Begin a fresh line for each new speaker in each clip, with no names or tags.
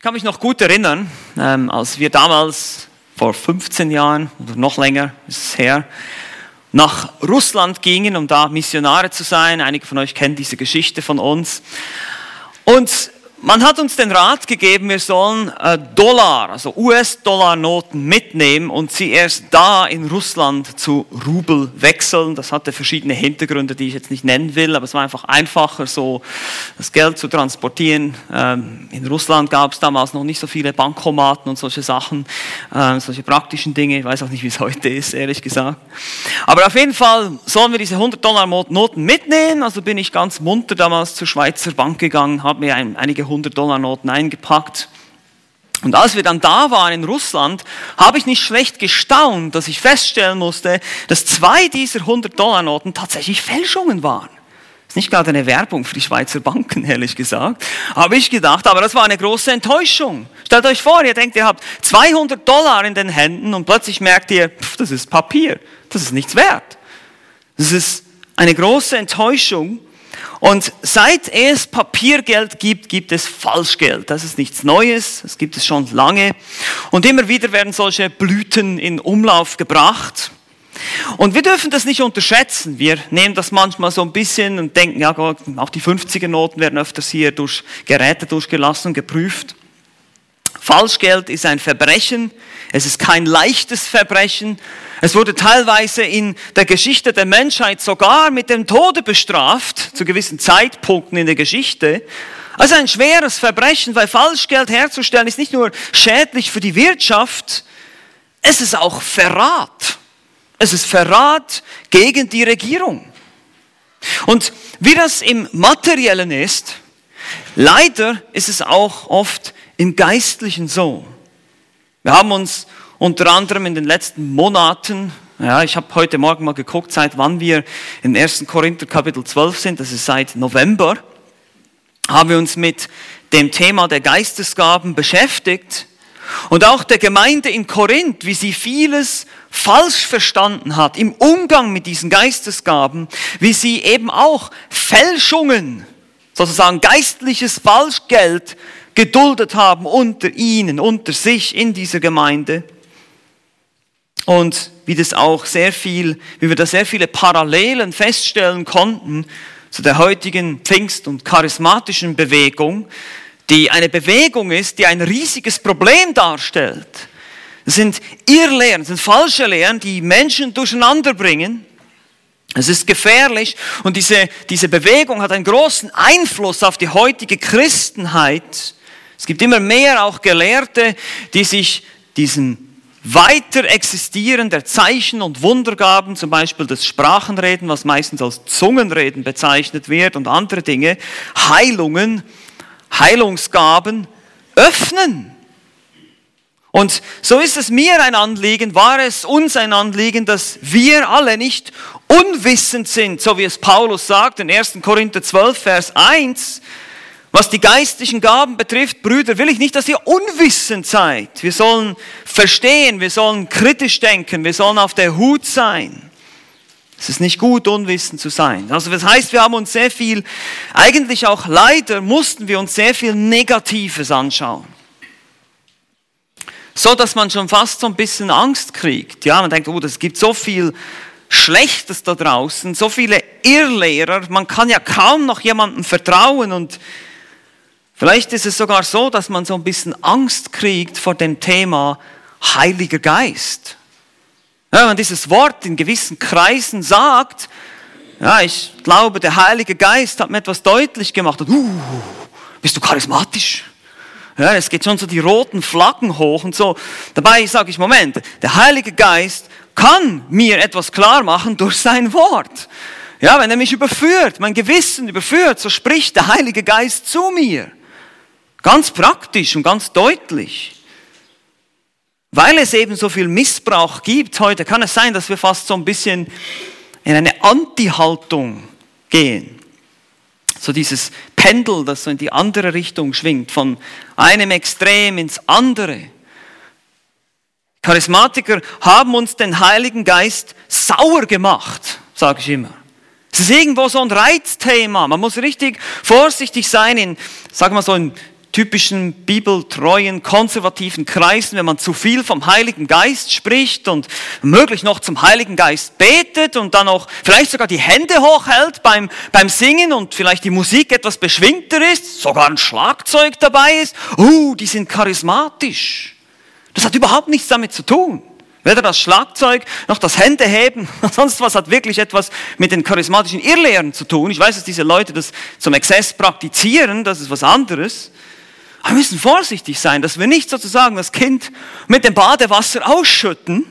Ich kann mich noch gut erinnern, ähm, als wir damals vor 15 Jahren oder noch länger ist es her, nach Russland gingen, um da Missionare zu sein. Einige von euch kennen diese Geschichte von uns. Und man hat uns den Rat gegeben, wir sollen äh, Dollar, also US-Dollar-Noten mitnehmen und sie erst da in Russland zu Rubel wechseln. Das hatte verschiedene Hintergründe, die ich jetzt nicht nennen will, aber es war einfach einfacher, so das Geld zu transportieren. Ähm, in Russland gab es damals noch nicht so viele Bankomaten und solche Sachen, äh, solche praktischen Dinge. Ich weiß auch nicht, wie es heute ist, ehrlich gesagt. Aber auf jeden Fall sollen wir diese 100-Dollar-Noten mitnehmen. Also bin ich ganz munter damals zur Schweizer Bank gegangen, habe mir ein, einige 100-Dollar-Noten eingepackt. Und als wir dann da waren in Russland, habe ich nicht schlecht gestaunt, dass ich feststellen musste, dass zwei dieser 100-Dollar-Noten tatsächlich Fälschungen waren. Das ist nicht gerade eine Werbung für die Schweizer Banken, ehrlich gesagt. Habe ich gedacht, aber das war eine große Enttäuschung. Stellt euch vor, ihr denkt, ihr habt 200 Dollar in den Händen und plötzlich merkt ihr, pff, das ist Papier, das ist nichts wert. Das ist eine große Enttäuschung. Und seit es Papiergeld gibt, gibt es Falschgeld. Das ist nichts Neues, das gibt es schon lange. Und immer wieder werden solche Blüten in Umlauf gebracht. Und wir dürfen das nicht unterschätzen. Wir nehmen das manchmal so ein bisschen und denken, ja, auch die 50er-Noten werden öfters hier durch Geräte durchgelassen und geprüft. Falschgeld ist ein Verbrechen. Es ist kein leichtes Verbrechen. Es wurde teilweise in der Geschichte der Menschheit sogar mit dem Tode bestraft, zu gewissen Zeitpunkten in der Geschichte. Also ein schweres Verbrechen, weil Falschgeld herzustellen ist nicht nur schädlich für die Wirtschaft, es ist auch Verrat. Es ist Verrat gegen die Regierung. Und wie das im Materiellen ist, leider ist es auch oft im Geistlichen so. Wir haben uns unter anderem in den letzten Monaten, ja, ich habe heute Morgen mal geguckt, seit wann wir in 1. Korinther Kapitel 12 sind, das ist seit November, haben wir uns mit dem Thema der Geistesgaben beschäftigt und auch der Gemeinde in Korinth, wie sie vieles falsch verstanden hat im Umgang mit diesen Geistesgaben, wie sie eben auch Fälschungen, sozusagen geistliches Falschgeld geduldet haben unter ihnen, unter sich in dieser Gemeinde und wie das auch sehr viel, wie wir da sehr viele Parallelen feststellen konnten zu der heutigen Pfingst- und charismatischen Bewegung, die eine Bewegung ist, die ein riesiges Problem darstellt. Es sind Irrlehren, es sind falsche Lehren, die Menschen durcheinander bringen. Es ist gefährlich und diese, diese Bewegung hat einen großen Einfluss auf die heutige Christenheit. Es gibt immer mehr auch Gelehrte, die sich diesen weiter existieren der Zeichen und Wundergaben, zum Beispiel das Sprachenreden, was meistens als Zungenreden bezeichnet wird und andere Dinge, Heilungen, Heilungsgaben öffnen. Und so ist es mir ein Anliegen, war es uns ein Anliegen, dass wir alle nicht unwissend sind, so wie es Paulus sagt in 1. Korinther 12, Vers 1, was die geistlichen Gaben betrifft, Brüder, will ich nicht, dass ihr unwissend seid. Wir sollen verstehen, wir sollen kritisch denken, wir sollen auf der Hut sein. Es ist nicht gut, unwissend zu sein. Also das heißt, wir haben uns sehr viel, eigentlich auch leider mussten wir uns sehr viel Negatives anschauen. So, dass man schon fast so ein bisschen Angst kriegt. Ja, man denkt, oh, es gibt so viel Schlechtes da draußen, so viele Irrlehrer, man kann ja kaum noch jemandem vertrauen und Vielleicht ist es sogar so, dass man so ein bisschen Angst kriegt vor dem Thema Heiliger Geist. Ja, wenn man dieses Wort in gewissen Kreisen sagt, ja, ich glaube, der Heilige Geist hat mir etwas deutlich gemacht. Und, uh, bist du charismatisch? Ja, es geht schon so die roten Flaggen hoch und so. Dabei sage ich, Moment, der Heilige Geist kann mir etwas klar machen durch sein Wort. Ja, wenn er mich überführt, mein Gewissen überführt, so spricht der Heilige Geist zu mir. Ganz praktisch und ganz deutlich. Weil es eben so viel Missbrauch gibt heute, kann es sein, dass wir fast so ein bisschen in eine Anti-Haltung gehen. So dieses Pendel, das so in die andere Richtung schwingt, von einem Extrem ins andere. Charismatiker haben uns den Heiligen Geist sauer gemacht, sage ich immer. Es ist irgendwo so ein Reizthema. Man muss richtig vorsichtig sein in, sag mal so, in typischen bibeltreuen, konservativen Kreisen, wenn man zu viel vom Heiligen Geist spricht und möglich noch zum Heiligen Geist betet und dann auch vielleicht sogar die Hände hochhält beim, beim Singen und vielleicht die Musik etwas beschwingter ist, sogar ein Schlagzeug dabei ist, uh, die sind charismatisch. Das hat überhaupt nichts damit zu tun. Weder das Schlagzeug noch das Händeheben, sonst was hat wirklich etwas mit den charismatischen Irrlehren zu tun. Ich weiß, dass diese Leute das zum Exzess praktizieren, das ist was anderes. Wir müssen vorsichtig sein, dass wir nicht sozusagen das Kind mit dem Badewasser ausschütten.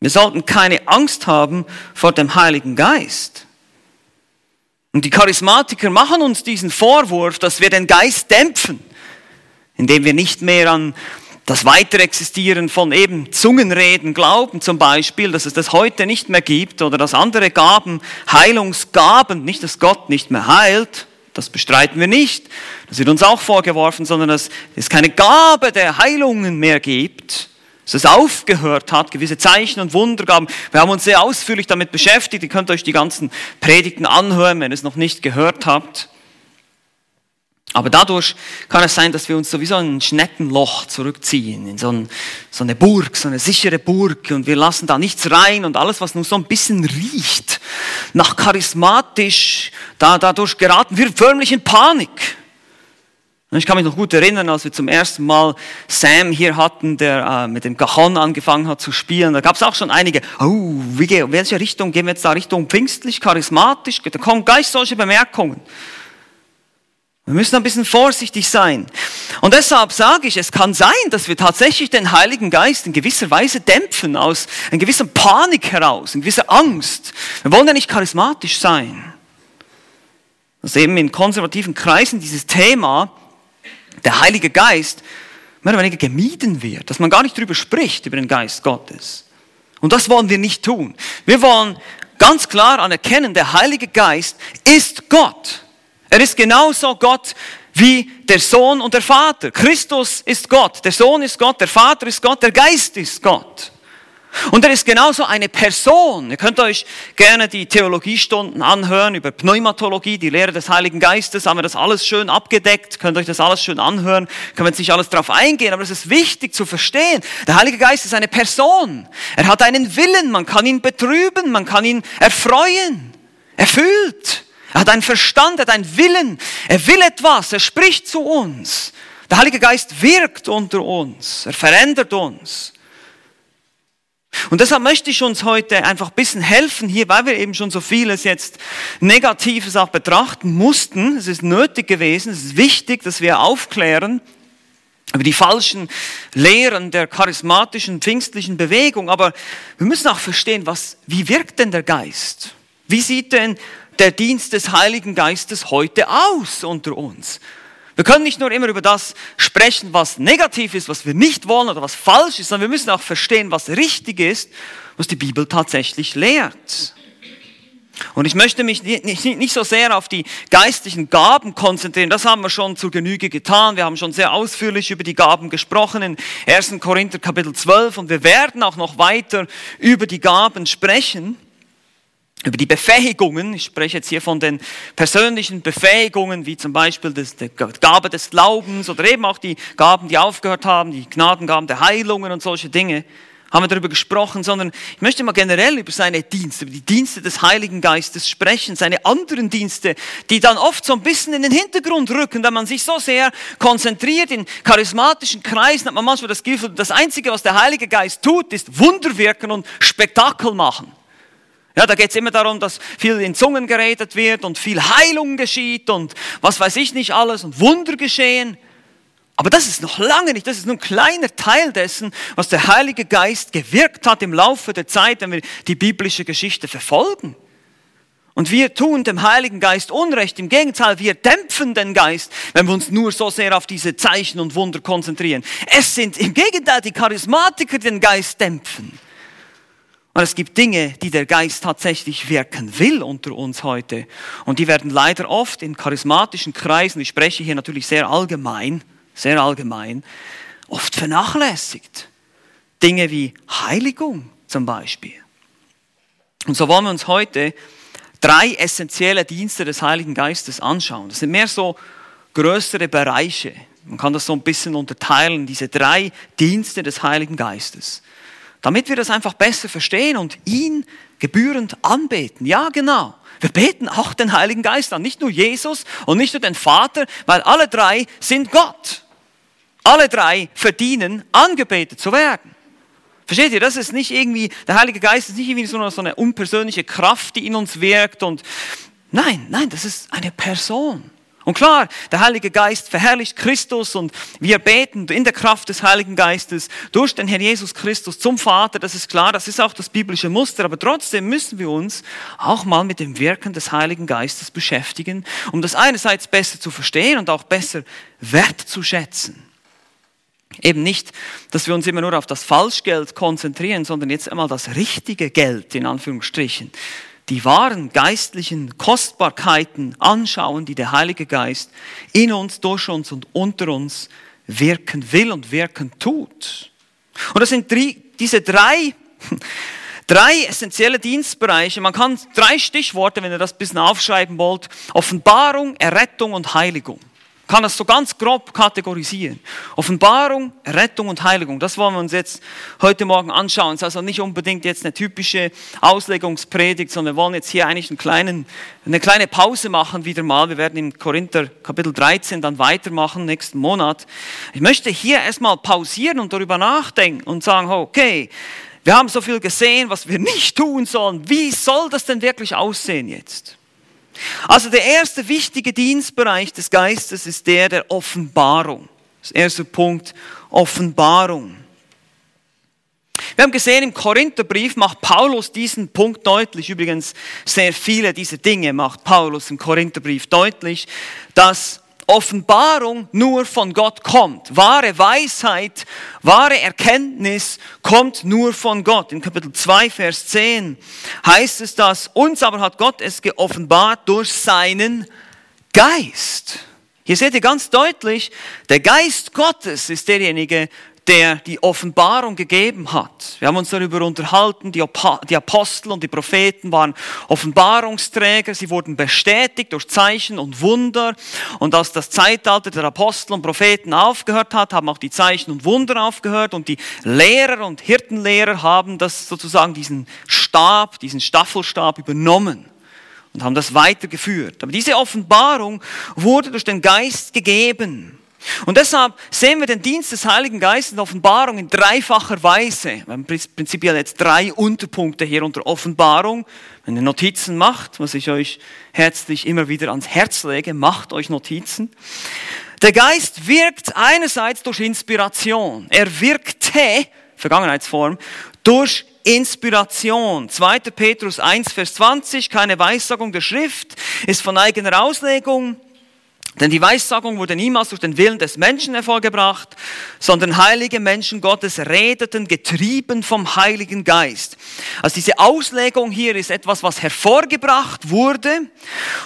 Wir sollten keine Angst haben vor dem Heiligen Geist. Und die Charismatiker machen uns diesen Vorwurf, dass wir den Geist dämpfen, indem wir nicht mehr an das Weiterexistieren von eben Zungenreden glauben zum Beispiel, dass es das heute nicht mehr gibt oder dass andere Gaben, Heilungsgaben, nicht dass Gott nicht mehr heilt, das bestreiten wir nicht, das wird uns auch vorgeworfen, sondern dass es keine Gabe der Heilungen mehr gibt, dass es aufgehört hat, gewisse Zeichen und Wundergaben. Wir haben uns sehr ausführlich damit beschäftigt, ihr könnt euch die ganzen Predigten anhören, wenn ihr es noch nicht gehört habt. Aber dadurch kann es sein, dass wir uns sowieso in ein Schneckenloch zurückziehen, in so, ein, so, eine Burg, so eine sichere Burg und wir lassen da nichts rein und alles, was nur so ein bisschen riecht, nach charismatisch, da, dadurch geraten wir förmlich in Panik. Ich kann mich noch gut erinnern, als wir zum ersten Mal Sam hier hatten, der äh, mit dem Cajon angefangen hat zu spielen. Da gab es auch schon einige, oh, wie, welche Richtung gehen wir jetzt da? Richtung pfingstlich, charismatisch? Da kommen gleich solche Bemerkungen. Wir müssen ein bisschen vorsichtig sein. Und deshalb sage ich, es kann sein, dass wir tatsächlich den Heiligen Geist in gewisser Weise dämpfen, aus einer gewissen Panik heraus, in gewisser Angst. Wir wollen ja nicht charismatisch sein. Dass eben in konservativen Kreisen dieses Thema, der Heilige Geist, mehr oder weniger gemieden wird, dass man gar nicht drüber spricht, über den Geist Gottes. Und das wollen wir nicht tun. Wir wollen ganz klar anerkennen, der Heilige Geist ist Gott. Er ist genauso Gott wie der Sohn und der Vater. Christus ist Gott, der Sohn ist Gott, der Vater ist Gott, der Geist ist Gott. Und er ist genauso eine Person. Ihr könnt euch gerne die Theologiestunden anhören über Pneumatologie, die Lehre des Heiligen Geistes. Haben wir das alles schön abgedeckt. Könnt euch das alles schön anhören. Können wir jetzt nicht alles drauf eingehen, aber es ist wichtig zu verstehen. Der Heilige Geist ist eine Person. Er hat einen Willen. Man kann ihn betrüben. Man kann ihn erfreuen. Er fühlt. Er hat einen Verstand, er hat einen Willen. Er will etwas, er spricht zu uns. Der Heilige Geist wirkt unter uns, er verändert uns. Und deshalb möchte ich uns heute einfach ein bisschen helfen hier, weil wir eben schon so vieles jetzt Negatives auch betrachten mussten. Es ist nötig gewesen, es ist wichtig, dass wir aufklären über die falschen Lehren der charismatischen, pfingstlichen Bewegung. Aber wir müssen auch verstehen, was, wie wirkt denn der Geist? Wie sieht denn der Dienst des Heiligen Geistes heute aus unter uns? Wir können nicht nur immer über das sprechen, was negativ ist, was wir nicht wollen oder was falsch ist, sondern wir müssen auch verstehen, was richtig ist, was die Bibel tatsächlich lehrt. Und ich möchte mich nicht, so sehr auf die geistlichen Gaben konzentrieren. Das haben wir schon zur Genüge getan. Wir haben schon sehr ausführlich über die Gaben gesprochen in 1. Korinther Kapitel 12 und wir werden auch noch weiter über die Gaben sprechen über die Befähigungen, ich spreche jetzt hier von den persönlichen Befähigungen, wie zum Beispiel das, die Gabe des Glaubens oder eben auch die Gaben, die aufgehört haben, die Gnadengaben der Heilungen und solche Dinge, haben wir darüber gesprochen, sondern ich möchte mal generell über seine Dienste, über die Dienste des Heiligen Geistes sprechen, seine anderen Dienste, die dann oft so ein bisschen in den Hintergrund rücken, da man sich so sehr konzentriert in charismatischen Kreisen, hat man manchmal das Gefühl, das Einzige, was der Heilige Geist tut, ist Wunder wirken und Spektakel machen. Ja, da geht es immer darum, dass viel in Zungen geredet wird und viel Heilung geschieht und was weiß ich nicht alles und Wunder geschehen. Aber das ist noch lange nicht, das ist nur ein kleiner Teil dessen, was der Heilige Geist gewirkt hat im Laufe der Zeit, wenn wir die biblische Geschichte verfolgen. Und wir tun dem Heiligen Geist Unrecht. Im Gegenteil, wir dämpfen den Geist, wenn wir uns nur so sehr auf diese Zeichen und Wunder konzentrieren. Es sind im Gegenteil die Charismatiker, die den Geist dämpfen. Und es gibt Dinge, die der Geist tatsächlich wirken will unter uns heute. Und die werden leider oft in charismatischen Kreisen, ich spreche hier natürlich sehr allgemein, sehr allgemein, oft vernachlässigt. Dinge wie Heiligung zum Beispiel. Und so wollen wir uns heute drei essentielle Dienste des Heiligen Geistes anschauen. Das sind mehr so größere Bereiche. Man kann das so ein bisschen unterteilen, diese drei Dienste des Heiligen Geistes. Damit wir das einfach besser verstehen und ihn gebührend anbeten. Ja, genau. Wir beten auch den Heiligen Geist an, nicht nur Jesus und nicht nur den Vater, weil alle drei sind Gott. Alle drei verdienen, angebetet zu werden. Versteht ihr, das ist nicht irgendwie, der Heilige Geist ist nicht irgendwie so eine, unpersönliche Kraft, die in uns wirkt und nein, nein, das ist eine Person. Und klar, der Heilige Geist verherrlicht Christus und wir beten in der Kraft des Heiligen Geistes durch den Herrn Jesus Christus zum Vater. Das ist klar, das ist auch das biblische Muster. Aber trotzdem müssen wir uns auch mal mit dem Wirken des Heiligen Geistes beschäftigen, um das einerseits besser zu verstehen und auch besser wertzuschätzen. Eben nicht, dass wir uns immer nur auf das Falschgeld konzentrieren, sondern jetzt einmal das richtige Geld, in Anführungsstrichen die wahren geistlichen Kostbarkeiten anschauen, die der Heilige Geist in uns, durch uns und unter uns wirken will und wirken tut. Und das sind drei, diese drei, drei essentielle Dienstbereiche. Man kann drei Stichworte, wenn ihr das ein bisschen aufschreiben wollt, Offenbarung, Errettung und Heiligung kann das so ganz grob kategorisieren. Offenbarung, Rettung und Heiligung. Das wollen wir uns jetzt heute Morgen anschauen. Es ist also nicht unbedingt jetzt eine typische Auslegungspredigt, sondern wir wollen jetzt hier eigentlich einen kleinen, eine kleine Pause machen wieder mal. Wir werden im Korinther Kapitel 13 dann weitermachen nächsten Monat. Ich möchte hier erstmal pausieren und darüber nachdenken und sagen, okay, wir haben so viel gesehen, was wir nicht tun sollen. Wie soll das denn wirklich aussehen jetzt? Also der erste wichtige Dienstbereich des Geistes ist der der Offenbarung. Das erste Punkt, Offenbarung. Wir haben gesehen, im Korintherbrief macht Paulus diesen Punkt deutlich. Übrigens, sehr viele dieser Dinge macht Paulus im Korintherbrief deutlich, dass Offenbarung nur von Gott kommt. Wahre Weisheit, wahre Erkenntnis kommt nur von Gott. In Kapitel 2, Vers 10 heißt es dass uns aber hat Gott es geoffenbart durch seinen Geist. Hier seht ihr ganz deutlich, der Geist Gottes ist derjenige, der die Offenbarung gegeben hat. Wir haben uns darüber unterhalten, die Apostel und die Propheten waren Offenbarungsträger, sie wurden bestätigt durch Zeichen und Wunder. Und als das Zeitalter der Apostel und Propheten aufgehört hat, haben auch die Zeichen und Wunder aufgehört und die Lehrer und Hirtenlehrer haben das sozusagen diesen Stab, diesen Staffelstab übernommen und haben das weitergeführt. Aber diese Offenbarung wurde durch den Geist gegeben. Und deshalb sehen wir den Dienst des Heiligen Geistes in Offenbarung in dreifacher Weise. Wir haben prinzipiell jetzt drei Unterpunkte hier unter Offenbarung. Wenn ihr Notizen macht, was ich euch herzlich immer wieder ans Herz lege, macht euch Notizen. Der Geist wirkt einerseits durch Inspiration. Er wirkte, Vergangenheitsform, durch Inspiration. 2. Petrus 1, Vers 20, keine Weissagung der Schrift, ist von eigener Auslegung denn die Weissagung wurde niemals durch den Willen des Menschen hervorgebracht, sondern heilige Menschen Gottes redeten getrieben vom Heiligen Geist. Also diese Auslegung hier ist etwas, was hervorgebracht wurde.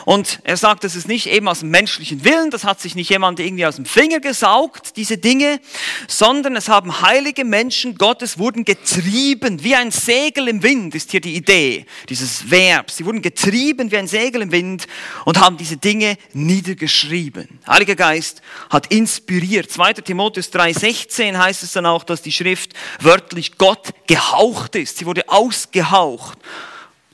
Und er sagt, es ist nicht eben aus dem menschlichen Willen, das hat sich nicht jemand irgendwie aus dem Finger gesaugt, diese Dinge, sondern es haben heilige Menschen Gottes wurden getrieben, wie ein Segel im Wind ist hier die Idee dieses Verbs. Sie wurden getrieben wie ein Segel im Wind und haben diese Dinge niedergeschrieben geschrieben. Heiliger Geist hat inspiriert. 2. Timotheus 3,16 heißt es dann auch, dass die Schrift wörtlich Gott gehaucht ist. Sie wurde ausgehaucht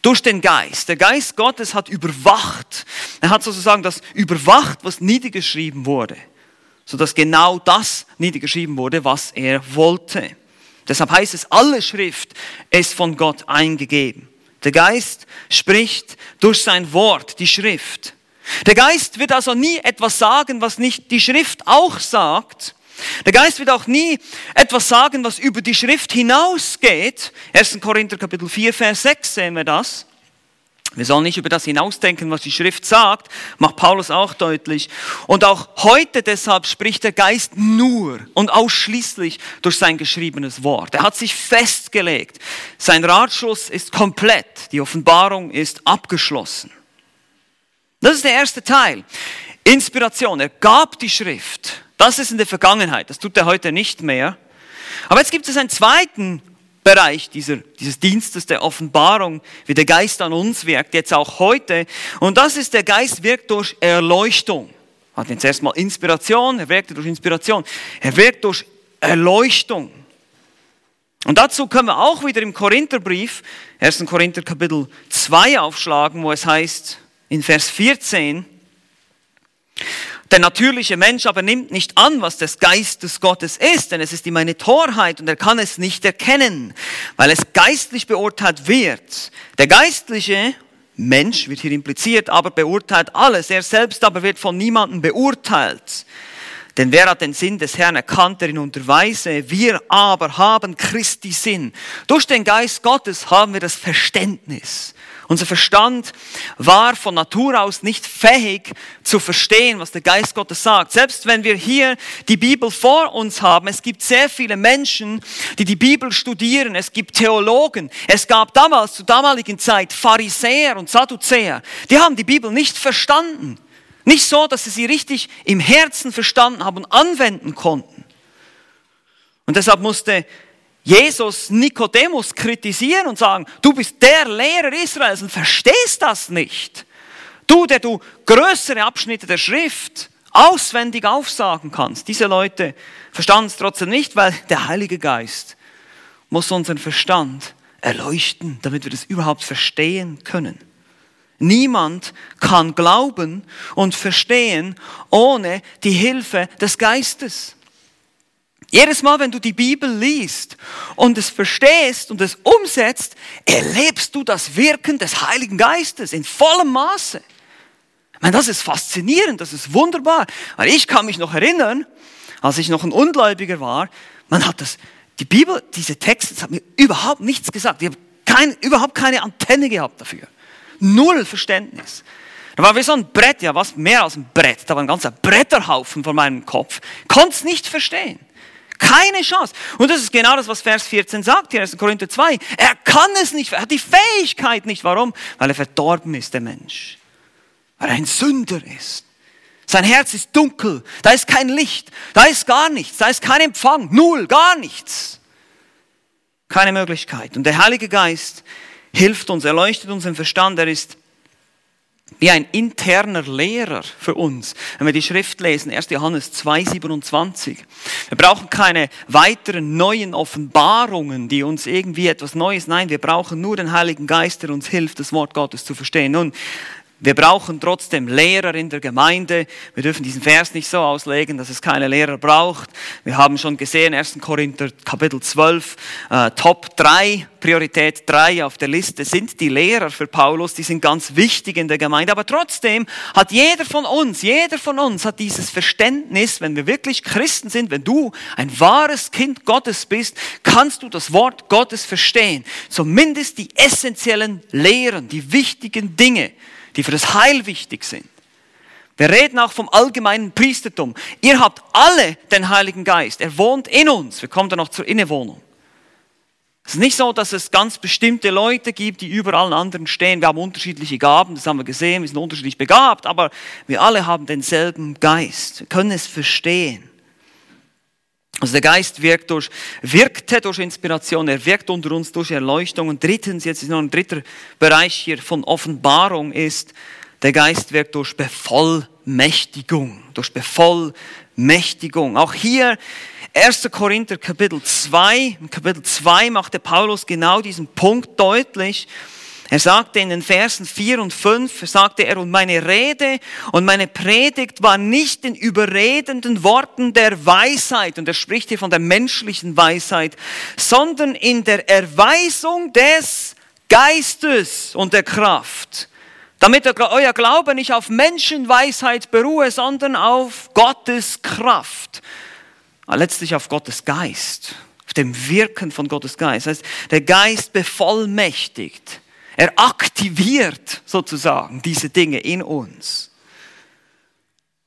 durch den Geist. Der Geist Gottes hat überwacht. Er hat sozusagen das überwacht, was niedergeschrieben wurde, sodass genau das niedergeschrieben wurde, was er wollte. Deshalb heißt es, alle Schrift ist von Gott eingegeben. Der Geist spricht durch sein Wort, die Schrift. Der Geist wird also nie etwas sagen, was nicht die Schrift auch sagt. Der Geist wird auch nie etwas sagen, was über die Schrift hinausgeht. 1. Korinther Kapitel 4, Vers 6 sehen wir das. Wir sollen nicht über das hinausdenken, was die Schrift sagt, macht Paulus auch deutlich. Und auch heute deshalb spricht der Geist nur und ausschließlich durch sein geschriebenes Wort. Er hat sich festgelegt. Sein Ratschluss ist komplett. Die Offenbarung ist abgeschlossen. Das ist der erste Teil. Inspiration. Er gab die Schrift. Das ist in der Vergangenheit. Das tut er heute nicht mehr. Aber jetzt gibt es einen zweiten Bereich dieser, dieses Dienstes der Offenbarung, wie der Geist an uns wirkt, jetzt auch heute. Und das ist, der Geist wirkt durch Erleuchtung. hat jetzt erstmal Inspiration, er wirkte durch Inspiration, er wirkt durch Erleuchtung. Und dazu können wir auch wieder im Korintherbrief, 1. Korinther Kapitel 2 aufschlagen, wo es heißt in Vers 14, der natürliche Mensch aber nimmt nicht an, was des Geistes Gottes ist, denn es ist ihm eine Torheit und er kann es nicht erkennen, weil es geistlich beurteilt wird. Der geistliche Mensch wird hier impliziert, aber beurteilt alles. Er selbst aber wird von niemandem beurteilt. Denn wer hat den Sinn des Herrn erkannt, der ihn unterweise? Wir aber haben Christi Sinn. Durch den Geist Gottes haben wir das Verständnis. Unser Verstand war von Natur aus nicht fähig zu verstehen, was der Geist Gottes sagt. Selbst wenn wir hier die Bibel vor uns haben, es gibt sehr viele Menschen, die die Bibel studieren. Es gibt Theologen. Es gab damals, zur damaligen Zeit, Pharisäer und Sadduzäer. Die haben die Bibel nicht verstanden. Nicht so, dass sie sie richtig im Herzen verstanden haben und anwenden konnten. Und deshalb musste Jesus Nikodemus kritisieren und sagen, du bist der Lehrer Israels und verstehst das nicht. Du, der du größere Abschnitte der Schrift auswendig aufsagen kannst. Diese Leute verstanden es trotzdem nicht, weil der Heilige Geist muss unseren Verstand erleuchten, damit wir das überhaupt verstehen können. Niemand kann glauben und verstehen ohne die Hilfe des Geistes. Jedes Mal, wenn du die Bibel liest und es verstehst und es umsetzt, erlebst du das Wirken des Heiligen Geistes in vollem Maße. Ich meine, das ist faszinierend, das ist wunderbar. Weil ich kann mich noch erinnern, als ich noch ein Ungläubiger war, man hat das, die Bibel, diese Texte, das hat mir überhaupt nichts gesagt. Ich habe kein, überhaupt keine Antenne gehabt dafür. Null Verständnis. Da war wie so ein Brett, ja, was mehr als ein Brett. Da war ein ganzer Bretterhaufen vor meinem Kopf. Konnte es nicht verstehen. Keine Chance. Und das ist genau das, was Vers 14 sagt hier, 1. Korinther 2. Er kann es nicht, er hat die Fähigkeit nicht. Warum? Weil er verdorben ist, der Mensch. Weil er ein Sünder ist. Sein Herz ist dunkel, da ist kein Licht, da ist gar nichts, da ist kein Empfang, null, gar nichts. Keine Möglichkeit. Und der Heilige Geist hilft uns, erleuchtet unseren Verstand, er ist wie ein interner Lehrer für uns. Wenn wir die Schrift lesen, 1. Johannes 2,27. Wir brauchen keine weiteren neuen Offenbarungen, die uns irgendwie etwas Neues, nein, wir brauchen nur den Heiligen Geist, der uns hilft, das Wort Gottes zu verstehen. Nun, wir brauchen trotzdem Lehrer in der Gemeinde. Wir dürfen diesen Vers nicht so auslegen, dass es keine Lehrer braucht. Wir haben schon gesehen, 1. Korinther Kapitel 12, äh, Top 3, Priorität 3 auf der Liste sind die Lehrer für Paulus. Die sind ganz wichtig in der Gemeinde. Aber trotzdem hat jeder von uns, jeder von uns hat dieses Verständnis, wenn wir wirklich Christen sind, wenn du ein wahres Kind Gottes bist, kannst du das Wort Gottes verstehen. Zumindest die essentiellen Lehren, die wichtigen Dinge die für das Heil wichtig sind. Wir reden auch vom allgemeinen Priestertum. Ihr habt alle den Heiligen Geist. Er wohnt in uns. Wir kommen dann noch zur Innewohnung. Es ist nicht so, dass es ganz bestimmte Leute gibt, die über allen anderen stehen. Wir haben unterschiedliche Gaben, das haben wir gesehen, wir sind unterschiedlich begabt, aber wir alle haben denselben Geist. Wir können es verstehen. Also der Geist wirkt durch, wirkte durch Inspiration, er wirkt unter uns durch Erleuchtung. Und drittens, jetzt ist noch ein dritter Bereich hier von Offenbarung ist, der Geist wirkt durch Bevollmächtigung, durch Bevollmächtigung. Auch hier 1. Korinther Kapitel 2, Kapitel 2 macht der Paulus genau diesen Punkt deutlich. Er sagte in den Versen 4 und 5, sagte er, und meine Rede und meine Predigt war nicht in überredenden Worten der Weisheit, und er spricht hier von der menschlichen Weisheit, sondern in der Erweisung des Geistes und der Kraft, damit euer Glaube nicht auf Menschenweisheit beruhe, sondern auf Gottes Kraft, letztlich auf Gottes Geist, auf dem Wirken von Gottes Geist. Das heißt, der Geist bevollmächtigt er aktiviert sozusagen diese Dinge in uns.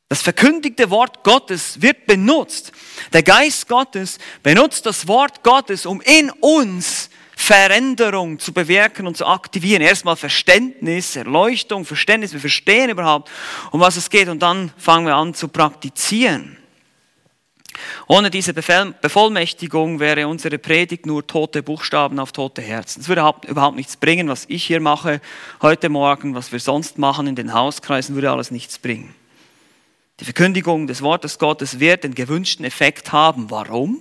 Das verkündigte Wort Gottes wird benutzt. Der Geist Gottes benutzt das Wort Gottes, um in uns Veränderung zu bewirken und zu aktivieren. Erstmal Verständnis, Erleuchtung, Verständnis, wir verstehen überhaupt, um was es geht und dann fangen wir an zu praktizieren. Ohne diese Bevollmächtigung wäre unsere Predigt nur tote Buchstaben auf tote Herzen. Es würde überhaupt nichts bringen, was ich hier mache heute Morgen, was wir sonst machen in den Hauskreisen, würde alles nichts bringen. Die Verkündigung des Wortes Gottes wird den gewünschten Effekt haben. Warum?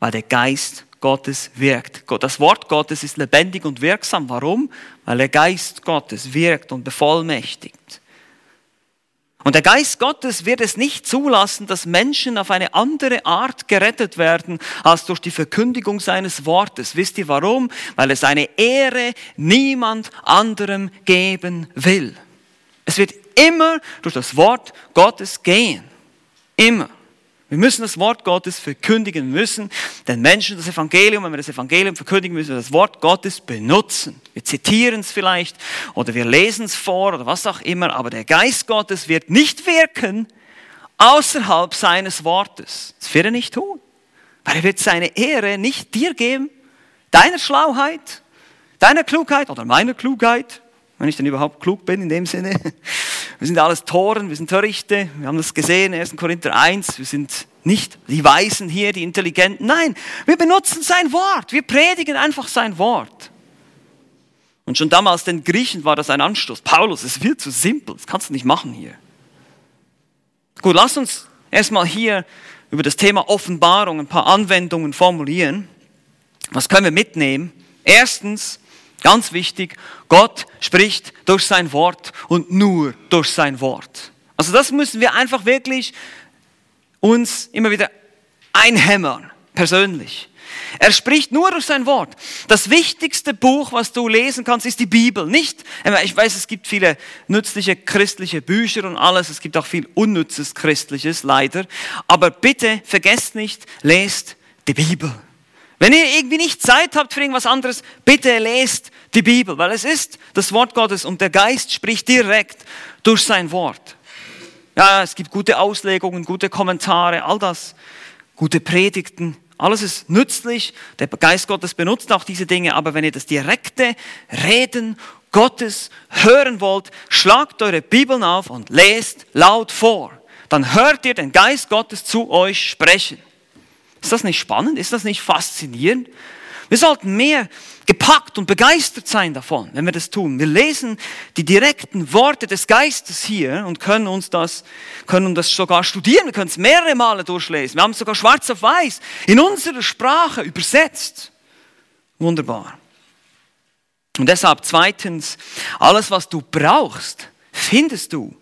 Weil der Geist Gottes wirkt. Das Wort Gottes ist lebendig und wirksam. Warum? Weil der Geist Gottes wirkt und bevollmächtigt. Und der Geist Gottes wird es nicht zulassen, dass Menschen auf eine andere Art gerettet werden als durch die Verkündigung seines Wortes. Wisst ihr warum? Weil es eine Ehre niemand anderem geben will. Es wird immer durch das Wort Gottes gehen. Immer. Wir müssen das Wort Gottes verkündigen müssen, den Menschen das Evangelium, wenn wir das Evangelium verkündigen, müssen wir das Wort Gottes benutzen. Wir zitieren es vielleicht oder wir lesen es vor oder was auch immer, aber der Geist Gottes wird nicht wirken außerhalb seines Wortes. Das wird er nicht tun, weil er wird seine Ehre nicht dir geben, deiner Schlauheit, deiner Klugheit oder meiner Klugheit, wenn ich denn überhaupt klug bin in dem Sinne. Wir sind alles Toren, wir sind Törichte, wir haben das gesehen, 1. Korinther 1, wir sind nicht die Weisen hier, die Intelligenten. Nein, wir benutzen sein Wort, wir predigen einfach sein Wort. Und schon damals den Griechen war das ein Anstoß. Paulus, es wird zu simpel, das kannst du nicht machen hier. Gut, lass uns erstmal hier über das Thema Offenbarung ein paar Anwendungen formulieren. Was können wir mitnehmen? Erstens, Ganz wichtig, Gott spricht durch sein Wort und nur durch sein Wort. Also das müssen wir einfach wirklich uns immer wieder einhämmern, persönlich. Er spricht nur durch sein Wort. Das wichtigste Buch, was du lesen kannst, ist die Bibel. Nicht, ich weiß, es gibt viele nützliche christliche Bücher und alles. Es gibt auch viel unnützes christliches, leider. Aber bitte vergesst nicht, lest die Bibel. Wenn ihr irgendwie nicht Zeit habt für irgendwas anderes, bitte lest die Bibel, weil es ist das Wort Gottes und der Geist spricht direkt durch sein Wort. Ja, es gibt gute Auslegungen, gute Kommentare, all das, gute Predigten, alles ist nützlich. Der Geist Gottes benutzt auch diese Dinge, aber wenn ihr das direkte Reden Gottes hören wollt, schlagt eure Bibeln auf und lest laut vor. Dann hört ihr den Geist Gottes zu euch sprechen. Ist das nicht spannend? Ist das nicht faszinierend? Wir sollten mehr gepackt und begeistert sein davon, wenn wir das tun. Wir lesen die direkten Worte des Geistes hier und können uns das, können das sogar studieren. Wir können es mehrere Male durchlesen. Wir haben es sogar schwarz auf weiß in unserer Sprache übersetzt. Wunderbar. Und deshalb zweitens, alles was du brauchst, findest du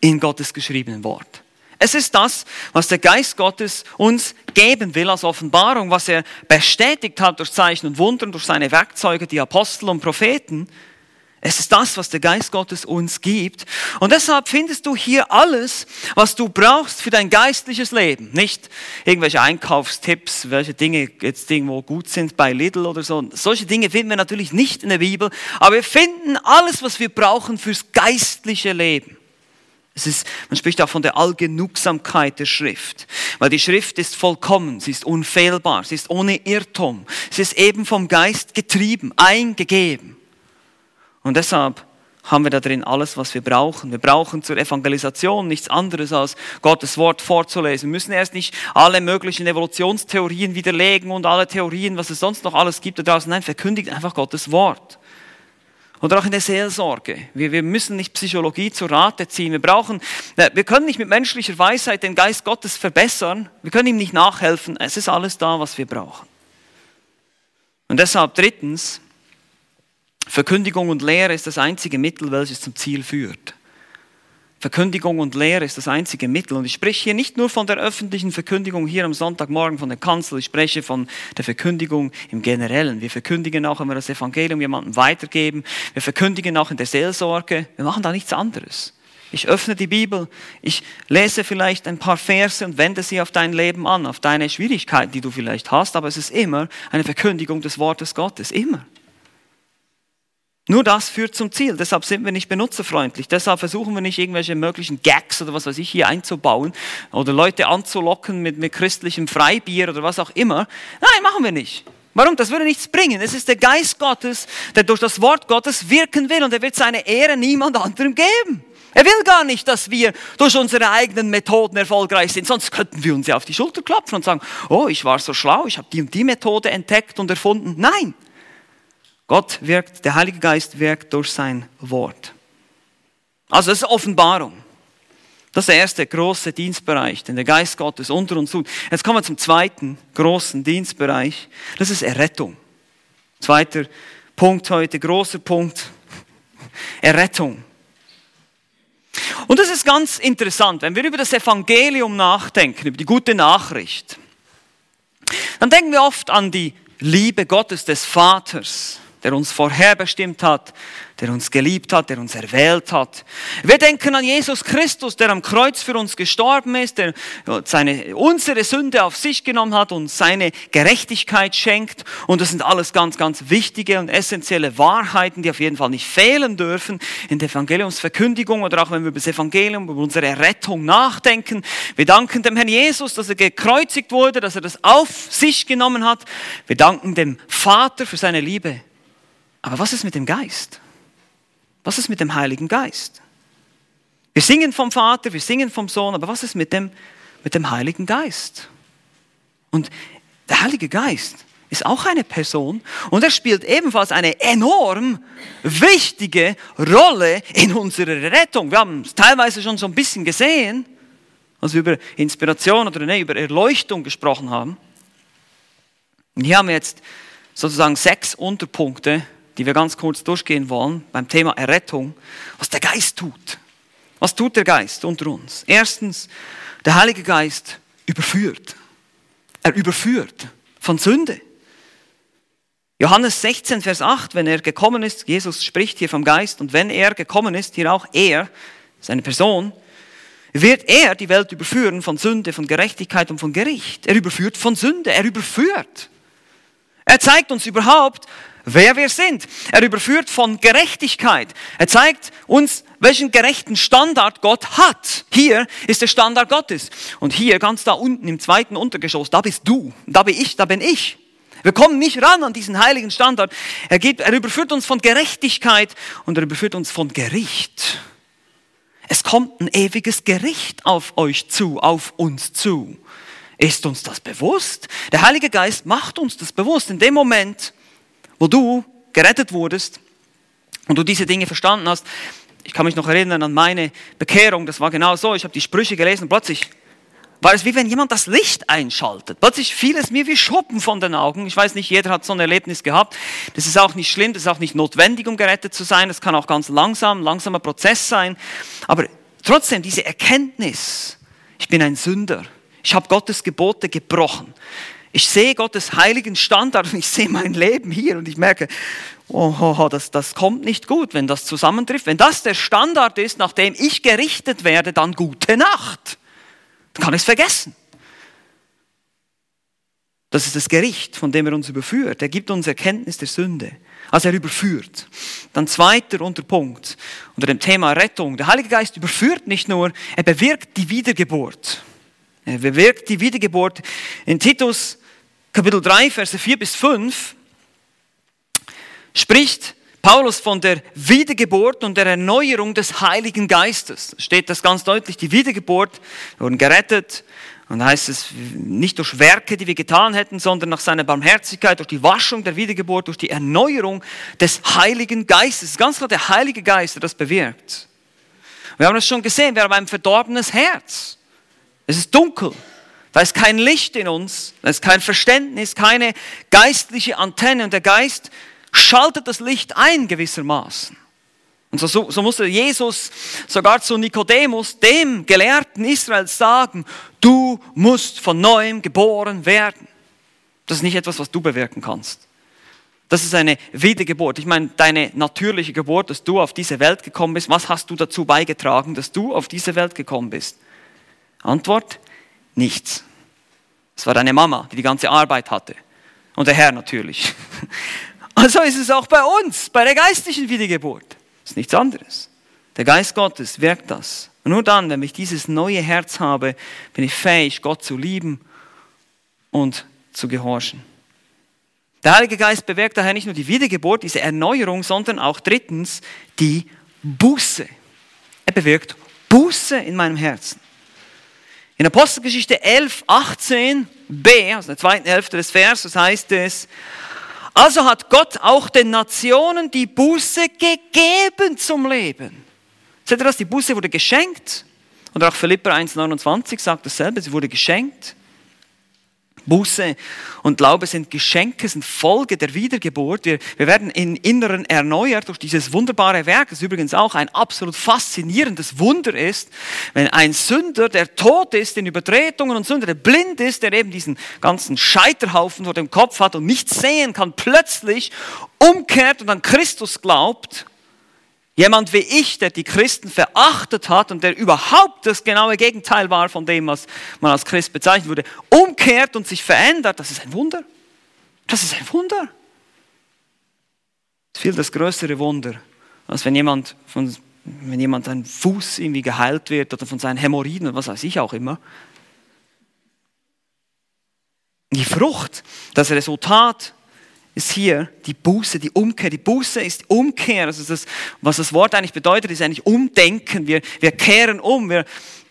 in Gottes geschriebenen Wort. Es ist das, was der Geist Gottes uns geben will als Offenbarung, was er bestätigt hat durch Zeichen und Wunder, durch seine Werkzeuge, die Apostel und Propheten. Es ist das, was der Geist Gottes uns gibt. Und deshalb findest du hier alles, was du brauchst für dein geistliches Leben. Nicht irgendwelche Einkaufstipps, welche Dinge jetzt irgendwo gut sind bei Lidl oder so. Solche Dinge finden wir natürlich nicht in der Bibel. Aber wir finden alles, was wir brauchen fürs geistliche Leben. Es ist, man spricht auch von der Allgenugsamkeit der Schrift, weil die Schrift ist vollkommen, sie ist unfehlbar, sie ist ohne Irrtum, sie ist eben vom Geist getrieben, eingegeben. Und deshalb haben wir da drin alles, was wir brauchen. Wir brauchen zur Evangelisation nichts anderes als Gottes Wort vorzulesen. Wir müssen erst nicht alle möglichen Evolutionstheorien widerlegen und alle Theorien, was es sonst noch alles gibt da draußen. Nein, verkündigt einfach Gottes Wort. Oder auch in der Seelsorge. Wir, wir müssen nicht Psychologie zu Rate ziehen. Wir brauchen, äh, wir können nicht mit menschlicher Weisheit den Geist Gottes verbessern. Wir können ihm nicht nachhelfen. Es ist alles da, was wir brauchen. Und deshalb drittens, Verkündigung und Lehre ist das einzige Mittel, welches zum Ziel führt. Verkündigung und Lehre ist das einzige Mittel. Und ich spreche hier nicht nur von der öffentlichen Verkündigung hier am Sonntagmorgen von der Kanzel, ich spreche von der Verkündigung im Generellen. Wir verkündigen auch, wenn wir das Evangelium jemandem weitergeben. Wir verkündigen auch in der Seelsorge. Wir machen da nichts anderes. Ich öffne die Bibel, ich lese vielleicht ein paar Verse und wende sie auf dein Leben an, auf deine Schwierigkeiten, die du vielleicht hast, aber es ist immer eine Verkündigung des Wortes Gottes, immer. Nur das führt zum Ziel. Deshalb sind wir nicht benutzerfreundlich. Deshalb versuchen wir nicht irgendwelche möglichen Gags oder was weiß ich hier einzubauen oder Leute anzulocken mit, mit christlichem Freibier oder was auch immer. Nein, machen wir nicht. Warum? Das würde nichts bringen. Es ist der Geist Gottes, der durch das Wort Gottes wirken will und er wird seine Ehre niemand anderem geben. Er will gar nicht, dass wir durch unsere eigenen Methoden erfolgreich sind, sonst könnten wir uns ja auf die Schulter klopfen und sagen, oh, ich war so schlau, ich habe die und die Methode entdeckt und erfunden. Nein, Gott wirkt, der Heilige Geist wirkt durch sein Wort. Also das ist Offenbarung. Das ist der erste große Dienstbereich, den der Geist Gottes unter uns tut. Jetzt kommen wir zum zweiten großen Dienstbereich. Das ist Errettung. Zweiter Punkt heute, großer Punkt. Errettung. Und das ist ganz interessant, wenn wir über das Evangelium nachdenken, über die gute Nachricht, dann denken wir oft an die Liebe Gottes des Vaters, der uns vorherbestimmt hat, der uns geliebt hat, der uns erwählt hat. Wir denken an Jesus Christus, der am Kreuz für uns gestorben ist, der seine, unsere Sünde auf sich genommen hat und seine Gerechtigkeit schenkt. Und das sind alles ganz, ganz wichtige und essentielle Wahrheiten, die auf jeden Fall nicht fehlen dürfen in der Evangeliumsverkündigung oder auch wenn wir über das Evangelium, über unsere Errettung nachdenken. Wir danken dem Herrn Jesus, dass er gekreuzigt wurde, dass er das auf sich genommen hat. Wir danken dem Vater für seine Liebe. Aber was ist mit dem Geist? Was ist mit dem Heiligen Geist? Wir singen vom Vater, wir singen vom Sohn, aber was ist mit dem, mit dem Heiligen Geist? Und der Heilige Geist ist auch eine Person und er spielt ebenfalls eine enorm wichtige Rolle in unserer Rettung. Wir haben es teilweise schon so ein bisschen gesehen, als wir über Inspiration oder nee, über Erleuchtung gesprochen haben. Und hier haben wir jetzt sozusagen sechs Unterpunkte, die wir ganz kurz durchgehen wollen beim Thema Errettung, was der Geist tut. Was tut der Geist unter uns? Erstens, der Heilige Geist überführt. Er überführt von Sünde. Johannes 16, Vers 8, wenn er gekommen ist, Jesus spricht hier vom Geist, und wenn er gekommen ist, hier auch er, seine Person, wird er die Welt überführen von Sünde, von Gerechtigkeit und von Gericht. Er überführt von Sünde, er überführt. Er zeigt uns überhaupt, wer wir sind. Er überführt von Gerechtigkeit. Er zeigt uns, welchen gerechten Standard Gott hat. Hier ist der Standard Gottes. Und hier ganz da unten im zweiten Untergeschoss, da bist du, da bin ich, da bin ich. Wir kommen nicht ran an diesen heiligen Standard. Er, gibt, er überführt uns von Gerechtigkeit und er überführt uns von Gericht. Es kommt ein ewiges Gericht auf euch zu, auf uns zu. Ist uns das bewusst? Der Heilige Geist macht uns das bewusst. In dem Moment, wo du gerettet wurdest und du diese Dinge verstanden hast, ich kann mich noch erinnern an meine Bekehrung, das war genau so, ich habe die Sprüche gelesen und plötzlich war es wie wenn jemand das Licht einschaltet. Plötzlich fiel es mir wie Schuppen von den Augen. Ich weiß nicht, jeder hat so ein Erlebnis gehabt. Das ist auch nicht schlimm, das ist auch nicht notwendig, um gerettet zu sein. Das kann auch ganz langsam, langsamer Prozess sein. Aber trotzdem diese Erkenntnis, ich bin ein Sünder. Ich habe Gottes Gebote gebrochen. Ich sehe Gottes heiligen Standard und ich sehe mein Leben hier und ich merke, oh, oh, oh, das, das kommt nicht gut, wenn das zusammentrifft. Wenn das der Standard ist, nach dem ich gerichtet werde, dann gute Nacht. Dann kann ich es vergessen. Das ist das Gericht, von dem er uns überführt. Er gibt uns Erkenntnis der Sünde. Also er überführt. Dann zweiter Unterpunkt unter dem Thema Rettung. Der Heilige Geist überführt nicht nur, er bewirkt die Wiedergeburt. Er bewirkt die Wiedergeburt. In Titus Kapitel 3, Verse 4 bis 5 spricht Paulus von der Wiedergeburt und der Erneuerung des Heiligen Geistes. Steht das ganz deutlich, die Wiedergeburt, wir wurden gerettet. Und da heißt es, nicht durch Werke, die wir getan hätten, sondern nach seiner Barmherzigkeit, durch die Waschung der Wiedergeburt, durch die Erneuerung des Heiligen Geistes. Ganz klar der Heilige Geist, der das bewirkt. Wir haben es schon gesehen, wir haben ein verdorbenes Herz. Es ist dunkel. Da ist kein Licht in uns, da ist kein Verständnis, keine geistliche Antenne und der Geist schaltet das Licht ein gewissermaßen. Und so, so, musste Jesus sogar zu Nikodemus, dem Gelehrten Israels, sagen, du musst von neuem geboren werden. Das ist nicht etwas, was du bewirken kannst. Das ist eine Wiedergeburt. Ich meine, deine natürliche Geburt, dass du auf diese Welt gekommen bist, was hast du dazu beigetragen, dass du auf diese Welt gekommen bist? Antwort, Nichts. Es war deine Mama, die die ganze Arbeit hatte. Und der Herr natürlich. Also ist es auch bei uns, bei der geistlichen Wiedergeburt. Das ist nichts anderes. Der Geist Gottes wirkt das. Und nur dann, wenn ich dieses neue Herz habe, bin ich fähig, Gott zu lieben und zu gehorchen. Der Heilige Geist bewirkt daher nicht nur die Wiedergeburt, diese Erneuerung, sondern auch drittens die Buße. Er bewirkt Buße in meinem Herzen. In Apostelgeschichte 11, 18b, also der zweiten Hälfte des Verses heißt es, also hat Gott auch den Nationen die Buße gegeben zum Leben. Seht ihr das? Die Buße wurde geschenkt Oder auch Philipper 1,29 sagt dasselbe, sie wurde geschenkt. Buße und Glaube sind Geschenke, sind Folge der Wiedergeburt. Wir, wir werden im Inneren erneuert durch dieses wunderbare Werk, das übrigens auch ein absolut faszinierendes Wunder ist. Wenn ein Sünder, der tot ist in Übertretungen und Sünder, der blind ist, der eben diesen ganzen Scheiterhaufen vor dem Kopf hat und nichts sehen kann, plötzlich umkehrt und an Christus glaubt Jemand wie ich, der die Christen verachtet hat und der überhaupt das genaue Gegenteil war von dem, was man als Christ bezeichnet wurde, umkehrt und sich verändert, das ist ein Wunder. Das ist ein Wunder. Viel das größere Wunder, als wenn jemand, von, wenn jemand ein Fuß irgendwie geheilt wird oder von seinen Hämorrhoiden oder was weiß ich auch immer. Die Frucht, das Resultat ist hier die Buße, die Umkehr. Die Buße ist Umkehr. Also das, was das Wort eigentlich bedeutet, ist eigentlich Umdenken. Wir, wir kehren um. Wir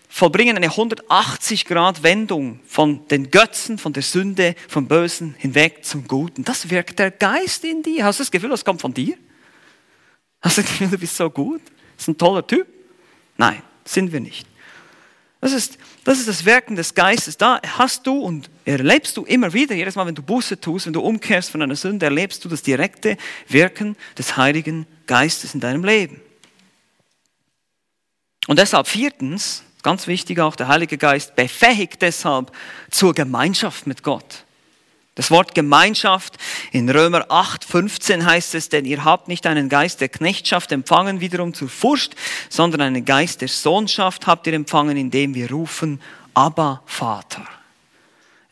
vollbringen eine 180 Grad Wendung von den Götzen, von der Sünde, vom Bösen hinweg zum Guten. Das wirkt der Geist in dir. Hast du das Gefühl, das kommt von dir? Hast du das Gefühl, du bist so gut? Das ist ein toller Typ? Nein, sind wir nicht. Das ist, das ist das Wirken des Geistes. Da hast du und erlebst du immer wieder, jedes Mal, wenn du Buße tust, wenn du umkehrst von einer Sünde, erlebst du das direkte Wirken des Heiligen Geistes in deinem Leben. Und deshalb viertens, ganz wichtig auch, der Heilige Geist befähigt deshalb zur Gemeinschaft mit Gott. Das Wort Gemeinschaft in Römer 8, 15 heißt es, denn ihr habt nicht einen Geist der Knechtschaft empfangen, wiederum zur Furcht, sondern einen Geist der Sohnschaft habt ihr empfangen, indem wir rufen, aber Vater.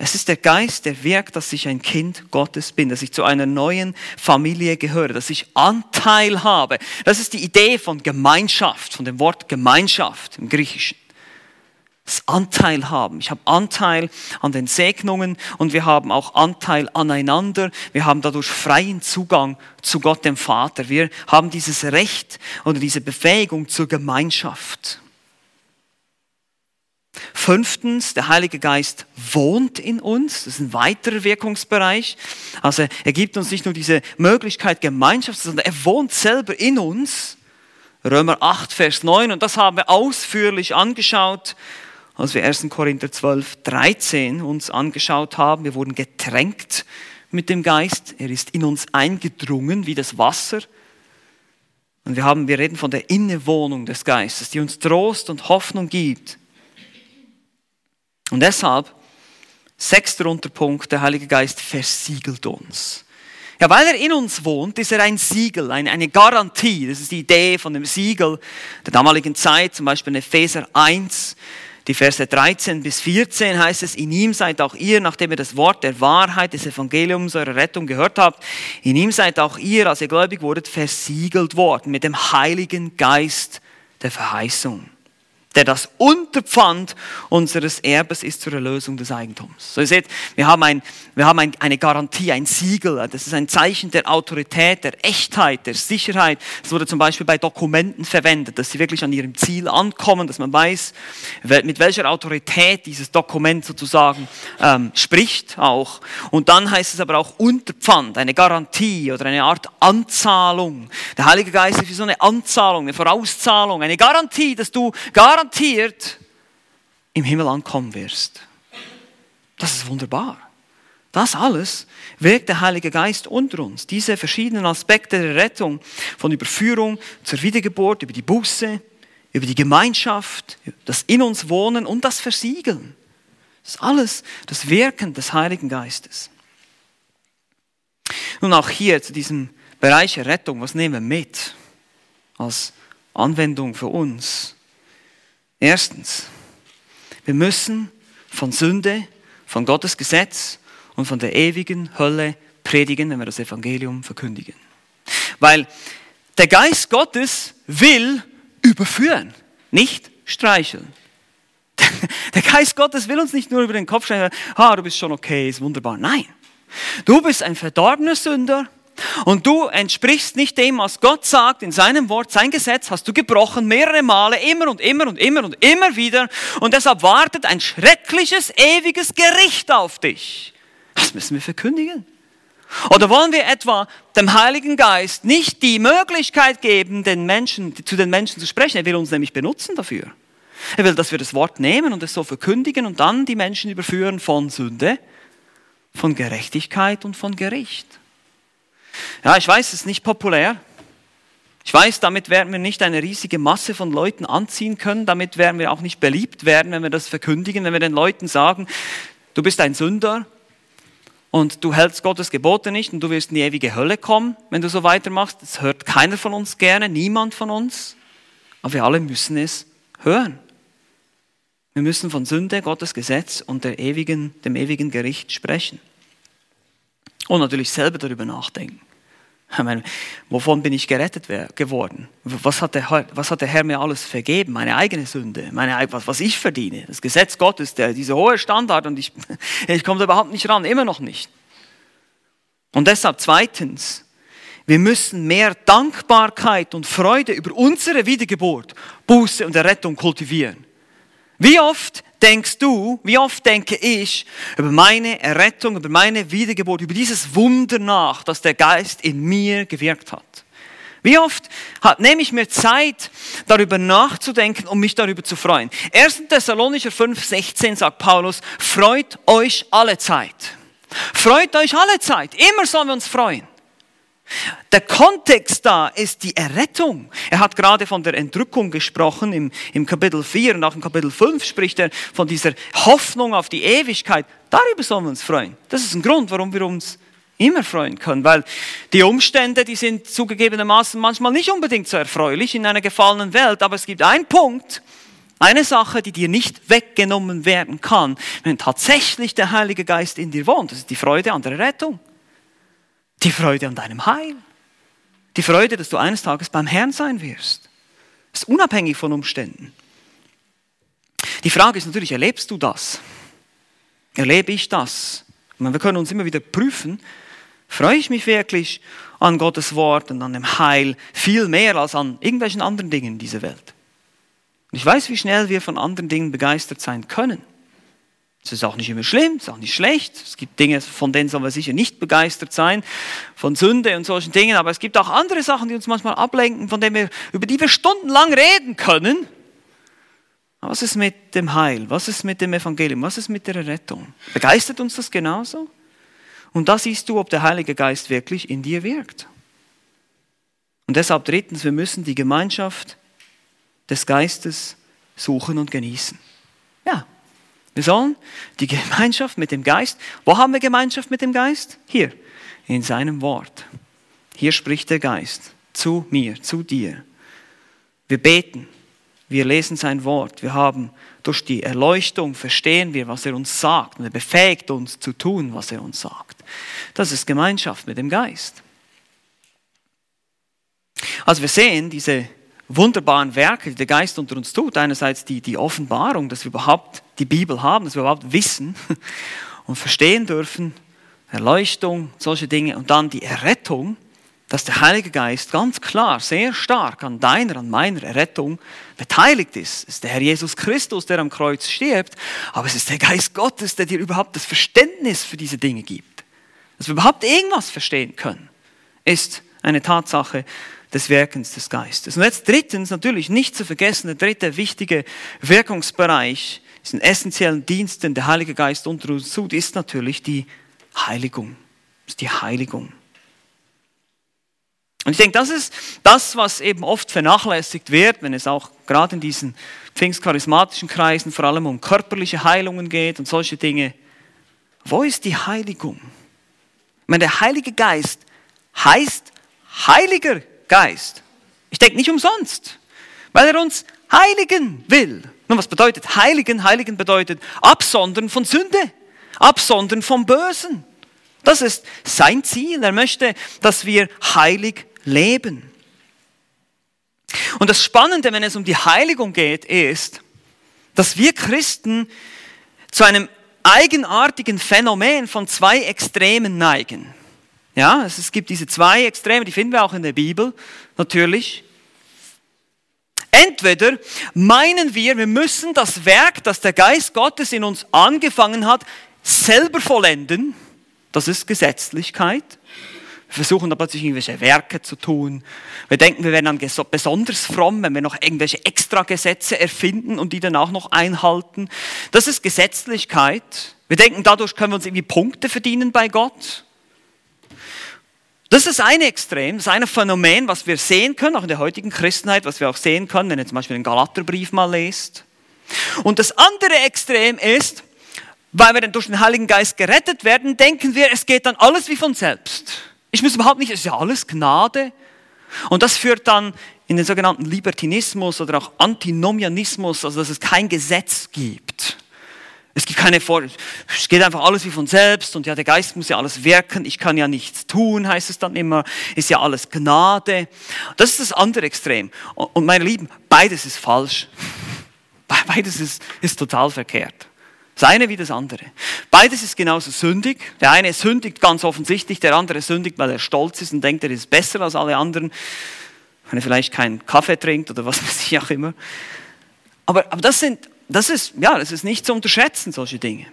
Es ist der Geist, der wirkt, dass ich ein Kind Gottes bin, dass ich zu einer neuen Familie gehöre, dass ich Anteil habe. Das ist die Idee von Gemeinschaft, von dem Wort Gemeinschaft im Griechischen Anteil haben. Ich habe Anteil an den Segnungen und wir haben auch Anteil aneinander. Wir haben dadurch freien Zugang zu Gott dem Vater. Wir haben dieses Recht oder diese Befähigung zur Gemeinschaft. Fünftens, der Heilige Geist wohnt in uns. Das ist ein weiterer Wirkungsbereich. Also er gibt uns nicht nur diese Möglichkeit Gemeinschaft, sondern er wohnt selber in uns. Römer 8, Vers 9. Und das haben wir ausführlich angeschaut als wir 1. Korinther 12, 13 uns angeschaut haben. Wir wurden getränkt mit dem Geist. Er ist in uns eingedrungen wie das Wasser. Und wir, haben, wir reden von der Innewohnung des Geistes, die uns Trost und Hoffnung gibt. Und deshalb, sechster Unterpunkt, der Heilige Geist versiegelt uns. Ja, weil er in uns wohnt, ist er ein Siegel, eine, eine Garantie. Das ist die Idee von dem Siegel der damaligen Zeit, zum Beispiel in Epheser 1 die Verse 13 bis 14 heißt es, in ihm seid auch ihr, nachdem ihr das Wort der Wahrheit des Evangeliums eurer Rettung gehört habt, in ihm seid auch ihr, als ihr gläubig wurdet, versiegelt worden mit dem Heiligen Geist der Verheißung der das Unterpfand unseres Erbes ist zur Erlösung des Eigentums. So ihr seht, wir haben, ein, wir haben ein, eine Garantie, ein Siegel. Das ist ein Zeichen der Autorität, der Echtheit, der Sicherheit. Es wurde zum Beispiel bei Dokumenten verwendet, dass sie wirklich an ihrem Ziel ankommen, dass man weiß, mit welcher Autorität dieses Dokument sozusagen ähm, spricht auch. Und dann heißt es aber auch Unterpfand, eine Garantie oder eine Art Anzahlung. Der Heilige Geist ist wie so eine Anzahlung, eine Vorauszahlung, eine Garantie, dass du garantiert garantiert im Himmel ankommen wirst. Das ist wunderbar. Das alles wirkt der Heilige Geist unter uns. Diese verschiedenen Aspekte der Rettung, von Überführung zur Wiedergeburt, über die Buße, über die Gemeinschaft, das in uns Wohnen und das Versiegeln. Das ist alles das Wirken des Heiligen Geistes. Nun auch hier zu diesem Bereich der Rettung, was nehmen wir mit als Anwendung für uns? Erstens, wir müssen von Sünde, von Gottes Gesetz und von der ewigen Hölle predigen, wenn wir das Evangelium verkündigen. Weil der Geist Gottes will überführen, nicht streicheln. Der Geist Gottes will uns nicht nur über den Kopf streichen, ah, du bist schon okay, ist wunderbar. Nein, du bist ein verdorbener Sünder und du entsprichst nicht dem, was Gott sagt in seinem Wort, sein Gesetz hast du gebrochen, mehrere Male, immer und immer und immer und immer wieder. Und deshalb wartet ein schreckliches, ewiges Gericht auf dich. Das müssen wir verkündigen. Oder wollen wir etwa dem Heiligen Geist nicht die Möglichkeit geben, den Menschen, zu den Menschen zu sprechen? Er will uns nämlich benutzen dafür. Er will, dass wir das Wort nehmen und es so verkündigen und dann die Menschen überführen von Sünde, von Gerechtigkeit und von Gericht. Ja, ich weiß, es ist nicht populär. Ich weiß, damit werden wir nicht eine riesige Masse von Leuten anziehen können. Damit werden wir auch nicht beliebt werden, wenn wir das verkündigen, wenn wir den Leuten sagen, du bist ein Sünder und du hältst Gottes Gebote nicht und du wirst in die ewige Hölle kommen, wenn du so weitermachst. Das hört keiner von uns gerne, niemand von uns. Aber wir alle müssen es hören. Wir müssen von Sünde, Gottes Gesetz und ewigen, dem ewigen Gericht sprechen. Und natürlich selber darüber nachdenken. Meine, wovon bin ich gerettet geworden? Was hat, der, was hat der Herr mir alles vergeben? Meine eigene Sünde, meine, was, was ich verdiene. Das Gesetz Gottes, der, dieser hohe Standard und ich, ich komme da überhaupt nicht ran, immer noch nicht. Und deshalb zweitens, wir müssen mehr Dankbarkeit und Freude über unsere Wiedergeburt, Buße und Errettung kultivieren. Wie oft denkst du, wie oft denke ich über meine Errettung, über meine Wiedergeburt, über dieses Wunder nach, das der Geist in mir gewirkt hat? Wie oft hat, nehme ich mir Zeit, darüber nachzudenken, um mich darüber zu freuen? 1. Thessalonicher 5, 16 sagt Paulus, freut euch alle Zeit. Freut euch alle Zeit. Immer sollen wir uns freuen. Der Kontext da ist die Errettung. Er hat gerade von der Entrückung gesprochen im, im Kapitel 4 und auch im Kapitel 5 spricht er von dieser Hoffnung auf die Ewigkeit. Darüber sollen wir uns freuen. Das ist ein Grund, warum wir uns immer freuen können, weil die Umstände, die sind zugegebenermaßen manchmal nicht unbedingt so erfreulich in einer gefallenen Welt, aber es gibt einen Punkt, eine Sache, die dir nicht weggenommen werden kann, wenn tatsächlich der Heilige Geist in dir wohnt. Das ist die Freude an der Rettung. Die Freude an deinem Heil. Die Freude, dass du eines Tages beim Herrn sein wirst. Das ist unabhängig von Umständen. Die Frage ist natürlich, erlebst du das? Erlebe ich das? Meine, wir können uns immer wieder prüfen, freue ich mich wirklich an Gottes Wort und an dem Heil viel mehr als an irgendwelchen anderen Dingen in dieser Welt. Und ich weiß, wie schnell wir von anderen Dingen begeistert sein können. Es ist auch nicht immer schlimm, es ist auch nicht schlecht. Es gibt Dinge, von denen sollen wir sicher nicht begeistert sein, von Sünde und solchen Dingen. Aber es gibt auch andere Sachen, die uns manchmal ablenken, von denen wir, über die wir stundenlang reden können. Was ist mit dem Heil? Was ist mit dem Evangelium? Was ist mit der Errettung? Begeistert uns das genauso? Und da siehst du, ob der Heilige Geist wirklich in dir wirkt. Und deshalb drittens, wir müssen die Gemeinschaft des Geistes suchen und genießen. Ja, wir sollen die Gemeinschaft mit dem Geist, wo haben wir Gemeinschaft mit dem Geist? Hier, in seinem Wort. Hier spricht der Geist zu mir, zu dir. Wir beten, wir lesen sein Wort, wir haben durch die Erleuchtung verstehen wir, was er uns sagt und er befähigt uns zu tun, was er uns sagt. Das ist Gemeinschaft mit dem Geist. Also wir sehen diese wunderbaren Werke, die der Geist unter uns tut. Einerseits die, die Offenbarung, dass wir überhaupt die Bibel haben, dass wir überhaupt wissen und verstehen dürfen, Erleuchtung, solche Dinge. Und dann die Errettung, dass der Heilige Geist ganz klar, sehr stark an deiner, an meiner Errettung beteiligt ist. Es ist der Herr Jesus Christus, der am Kreuz stirbt, aber es ist der Geist Gottes, der dir überhaupt das Verständnis für diese Dinge gibt. Dass wir überhaupt irgendwas verstehen können, ist eine Tatsache, des Wirkens des Geistes. Und jetzt drittens, natürlich nicht zu vergessen, der dritte wichtige Wirkungsbereich, diesen essentiellen Dienst, den der Heilige Geist unter uns tut, ist natürlich die Heiligung. Ist die Heiligung. Und ich denke, das ist das, was eben oft vernachlässigt wird, wenn es auch gerade in diesen pfingstcharismatischen Kreisen vor allem um körperliche Heilungen geht und solche Dinge. Wo ist die Heiligung? Ich meine, der Heilige Geist heißt Heiliger Geist. Ich denke nicht umsonst, weil er uns heiligen will. Nun, was bedeutet heiligen? Heiligen bedeutet absondern von Sünde, absondern vom Bösen. Das ist sein Ziel. Er möchte, dass wir heilig leben. Und das Spannende, wenn es um die Heiligung geht, ist, dass wir Christen zu einem eigenartigen Phänomen von zwei Extremen neigen. Ja, es gibt diese zwei Extreme, die finden wir auch in der Bibel, natürlich. Entweder meinen wir, wir müssen das Werk, das der Geist Gottes in uns angefangen hat, selber vollenden. Das ist Gesetzlichkeit. Wir versuchen dann plötzlich irgendwelche Werke zu tun. Wir denken, wir werden dann besonders fromm, wenn wir noch irgendwelche Extragesetze erfinden und die dann auch noch einhalten. Das ist Gesetzlichkeit. Wir denken, dadurch können wir uns irgendwie Punkte verdienen bei Gott. Das ist ein Extrem, das ist ein Phänomen, was wir sehen können, auch in der heutigen Christenheit, was wir auch sehen können, wenn ihr zum Beispiel den Galaterbrief mal lest. Und das andere Extrem ist, weil wir dann durch den Heiligen Geist gerettet werden, denken wir, es geht dann alles wie von selbst. Ich muss überhaupt nicht, es ist ja alles Gnade. Und das führt dann in den sogenannten Libertinismus oder auch Antinomianismus, also dass es kein Gesetz gibt. Es gibt keine Vor es geht einfach alles wie von selbst und ja, der Geist muss ja alles wirken, ich kann ja nichts tun, heißt es dann immer, ist ja alles Gnade. Das ist das andere Extrem. Und meine Lieben, beides ist falsch. Beides ist, ist total verkehrt. Das eine wie das andere. Beides ist genauso sündig. Der eine sündigt ganz offensichtlich, der andere sündigt, weil er stolz ist und denkt, er ist besser als alle anderen, wenn er vielleicht keinen Kaffee trinkt oder was weiß ich auch immer. Aber, aber das sind das ist, ja, das ist nicht zu unterschätzen, solche Dinge.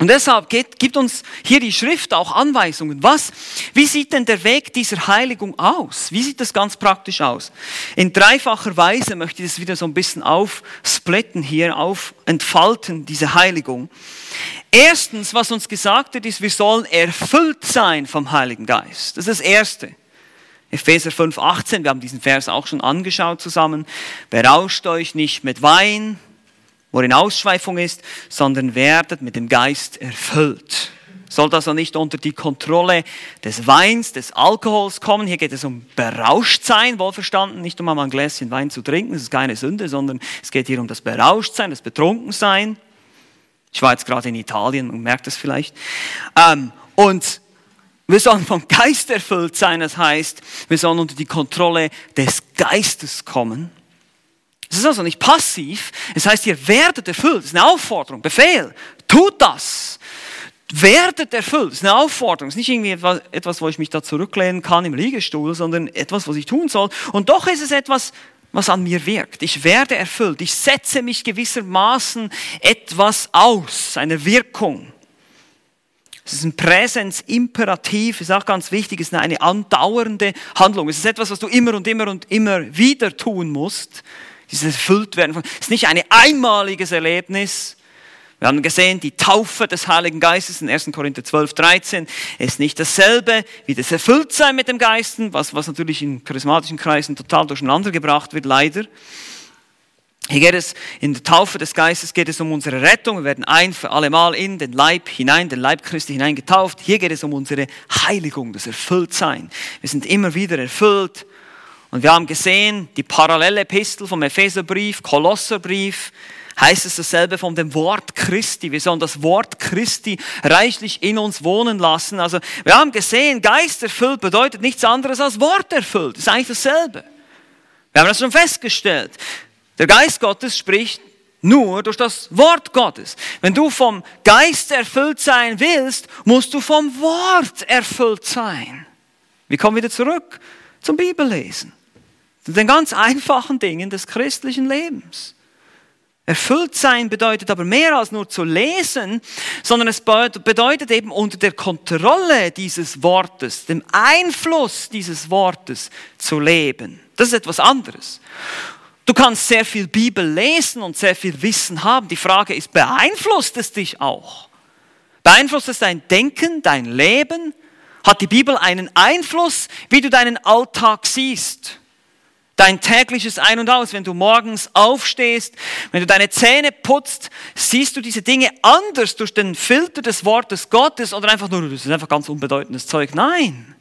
Und deshalb geht, gibt uns hier die Schrift auch Anweisungen. Was, wie sieht denn der Weg dieser Heiligung aus? Wie sieht das ganz praktisch aus? In dreifacher Weise möchte ich das wieder so ein bisschen aufsplitten hier, auf entfalten, diese Heiligung. Erstens, was uns gesagt wird, ist, wir sollen erfüllt sein vom Heiligen Geist. Das ist das Erste. Epheser 5, 18, wir haben diesen Vers auch schon angeschaut zusammen. Berauscht euch nicht mit Wein, worin Ausschweifung ist, sondern werdet mit dem Geist erfüllt. Sollte also nicht unter die Kontrolle des Weins, des Alkohols kommen. Hier geht es um Berauschtsein, wohlverstanden, nicht um einmal ein Gläschen Wein zu trinken, das ist keine Sünde, sondern es geht hier um das Berauschtsein, das Betrunkensein. Ich war jetzt gerade in Italien und merkt das vielleicht. Ähm, und wir sollen vom Geist erfüllt sein, das heißt, wir sollen unter die Kontrolle des Geistes kommen. Es ist also nicht passiv. Es heißt, ihr werdet erfüllt. Das ist eine Aufforderung, Befehl. Tut das. Werdet erfüllt. Das ist eine Aufforderung. Es ist nicht irgendwie etwas, wo ich mich da zurücklehnen kann im Liegestuhl, sondern etwas, was ich tun soll. Und doch ist es etwas, was an mir wirkt. Ich werde erfüllt. Ich setze mich gewissermaßen etwas aus, eine Wirkung. Es ist ein Präsenzimperativ, ist auch ganz wichtig, es ist eine andauernde Handlung. Es ist etwas, was du immer und immer und immer wieder tun musst dieses erfüllt werden. Es ist nicht ein einmaliges Erlebnis. Wir haben gesehen, die Taufe des Heiligen Geistes in 1. Korinther 12, 13 ist nicht dasselbe wie das Erfülltsein mit dem Geisten, was, was natürlich in charismatischen Kreisen total durcheinander gebracht wird, leider. Hier geht es, in der Taufe des Geistes geht es um unsere Rettung. Wir werden ein für alle Mal in den Leib hinein, den Leib Christi hinein getauft. Hier geht es um unsere Heiligung, das Erfülltsein. Wir sind immer wieder erfüllt und wir haben gesehen, die parallele Epistel vom Epheserbrief, Kolosserbrief, heißt es dasselbe von dem Wort Christi. Wir sollen das Wort Christi reichlich in uns wohnen lassen. Also wir haben gesehen, Geist erfüllt bedeutet nichts anderes als Wort erfüllt. Das ist eigentlich dasselbe. Wir haben das schon festgestellt. Der Geist Gottes spricht nur durch das Wort Gottes. Wenn du vom Geist erfüllt sein willst, musst du vom Wort erfüllt sein. Wir kommen wieder zurück zum Bibellesen den ganz einfachen Dingen des christlichen Lebens. Erfüllt sein bedeutet aber mehr als nur zu lesen, sondern es bedeutet eben unter der Kontrolle dieses Wortes, dem Einfluss dieses Wortes zu leben. Das ist etwas anderes. Du kannst sehr viel Bibel lesen und sehr viel Wissen haben. Die Frage ist, beeinflusst es dich auch? Beeinflusst es dein Denken, dein Leben? Hat die Bibel einen Einfluss, wie du deinen Alltag siehst? Dein tägliches Ein und Aus. Wenn du morgens aufstehst, wenn du deine Zähne putzt, siehst du diese Dinge anders durch den Filter des Wortes Gottes oder einfach nur, das ist einfach ganz unbedeutendes Zeug. Nein.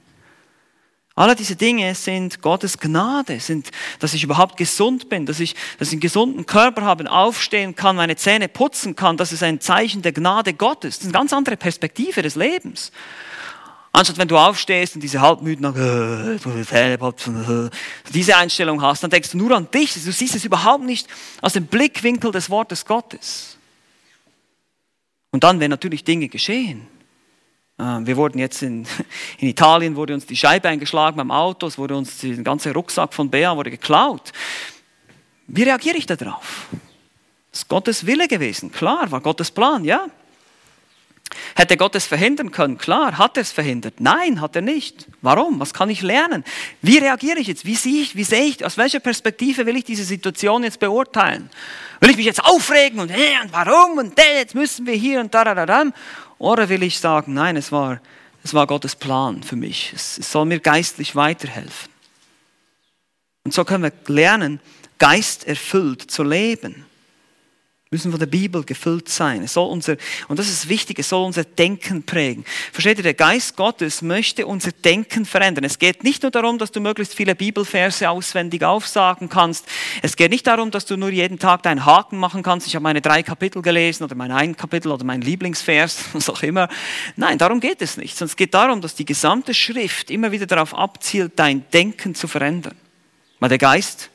Alle diese Dinge sind Gottes Gnade, sind, dass ich überhaupt gesund bin, dass ich, dass ich einen gesunden Körper habe, aufstehen kann, meine Zähne putzen kann. Das ist ein Zeichen der Gnade Gottes. Das ist eine ganz andere Perspektive des Lebens. Anstatt wenn du aufstehst und diese halbmüden, äh, diese Einstellung hast, dann denkst du nur an dich. Du siehst es überhaupt nicht aus dem Blickwinkel des Wortes Gottes. Und dann werden natürlich Dinge geschehen. Ähm, wir wurden jetzt in, in Italien, wurde uns die Scheibe eingeschlagen beim Auto, es wurde uns der ganze Rucksack von Bea wurde geklaut. Wie reagiere ich darauf? Das ist Gottes Wille gewesen. Klar, war Gottes Plan, ja. Hätte Gott es verhindern können? Klar, hat er es verhindert. Nein, hat er nicht. Warum? Was kann ich lernen? Wie reagiere ich jetzt? Wie sehe ich, wie sehe ich, aus welcher Perspektive will ich diese Situation jetzt beurteilen? Will ich mich jetzt aufregen und, hey, und warum und jetzt müssen wir hier und da, da, da, da? Oder will ich sagen, nein, es war, es war Gottes Plan für mich. Es, es soll mir geistlich weiterhelfen. Und so können wir lernen, geisterfüllt zu leben müssen von der Bibel gefüllt sein. Es soll unser, und das ist wichtig, es soll unser Denken prägen. Versteht ihr, der Geist Gottes möchte unser Denken verändern. Es geht nicht nur darum, dass du möglichst viele Bibelverse auswendig aufsagen kannst. Es geht nicht darum, dass du nur jeden Tag deinen Haken machen kannst. Ich habe meine drei Kapitel gelesen oder mein ein Kapitel oder mein Lieblingsvers, was auch immer. Nein, darum geht es nicht. Sondern es geht darum, dass die gesamte Schrift immer wieder darauf abzielt, dein Denken zu verändern. Weil der Geist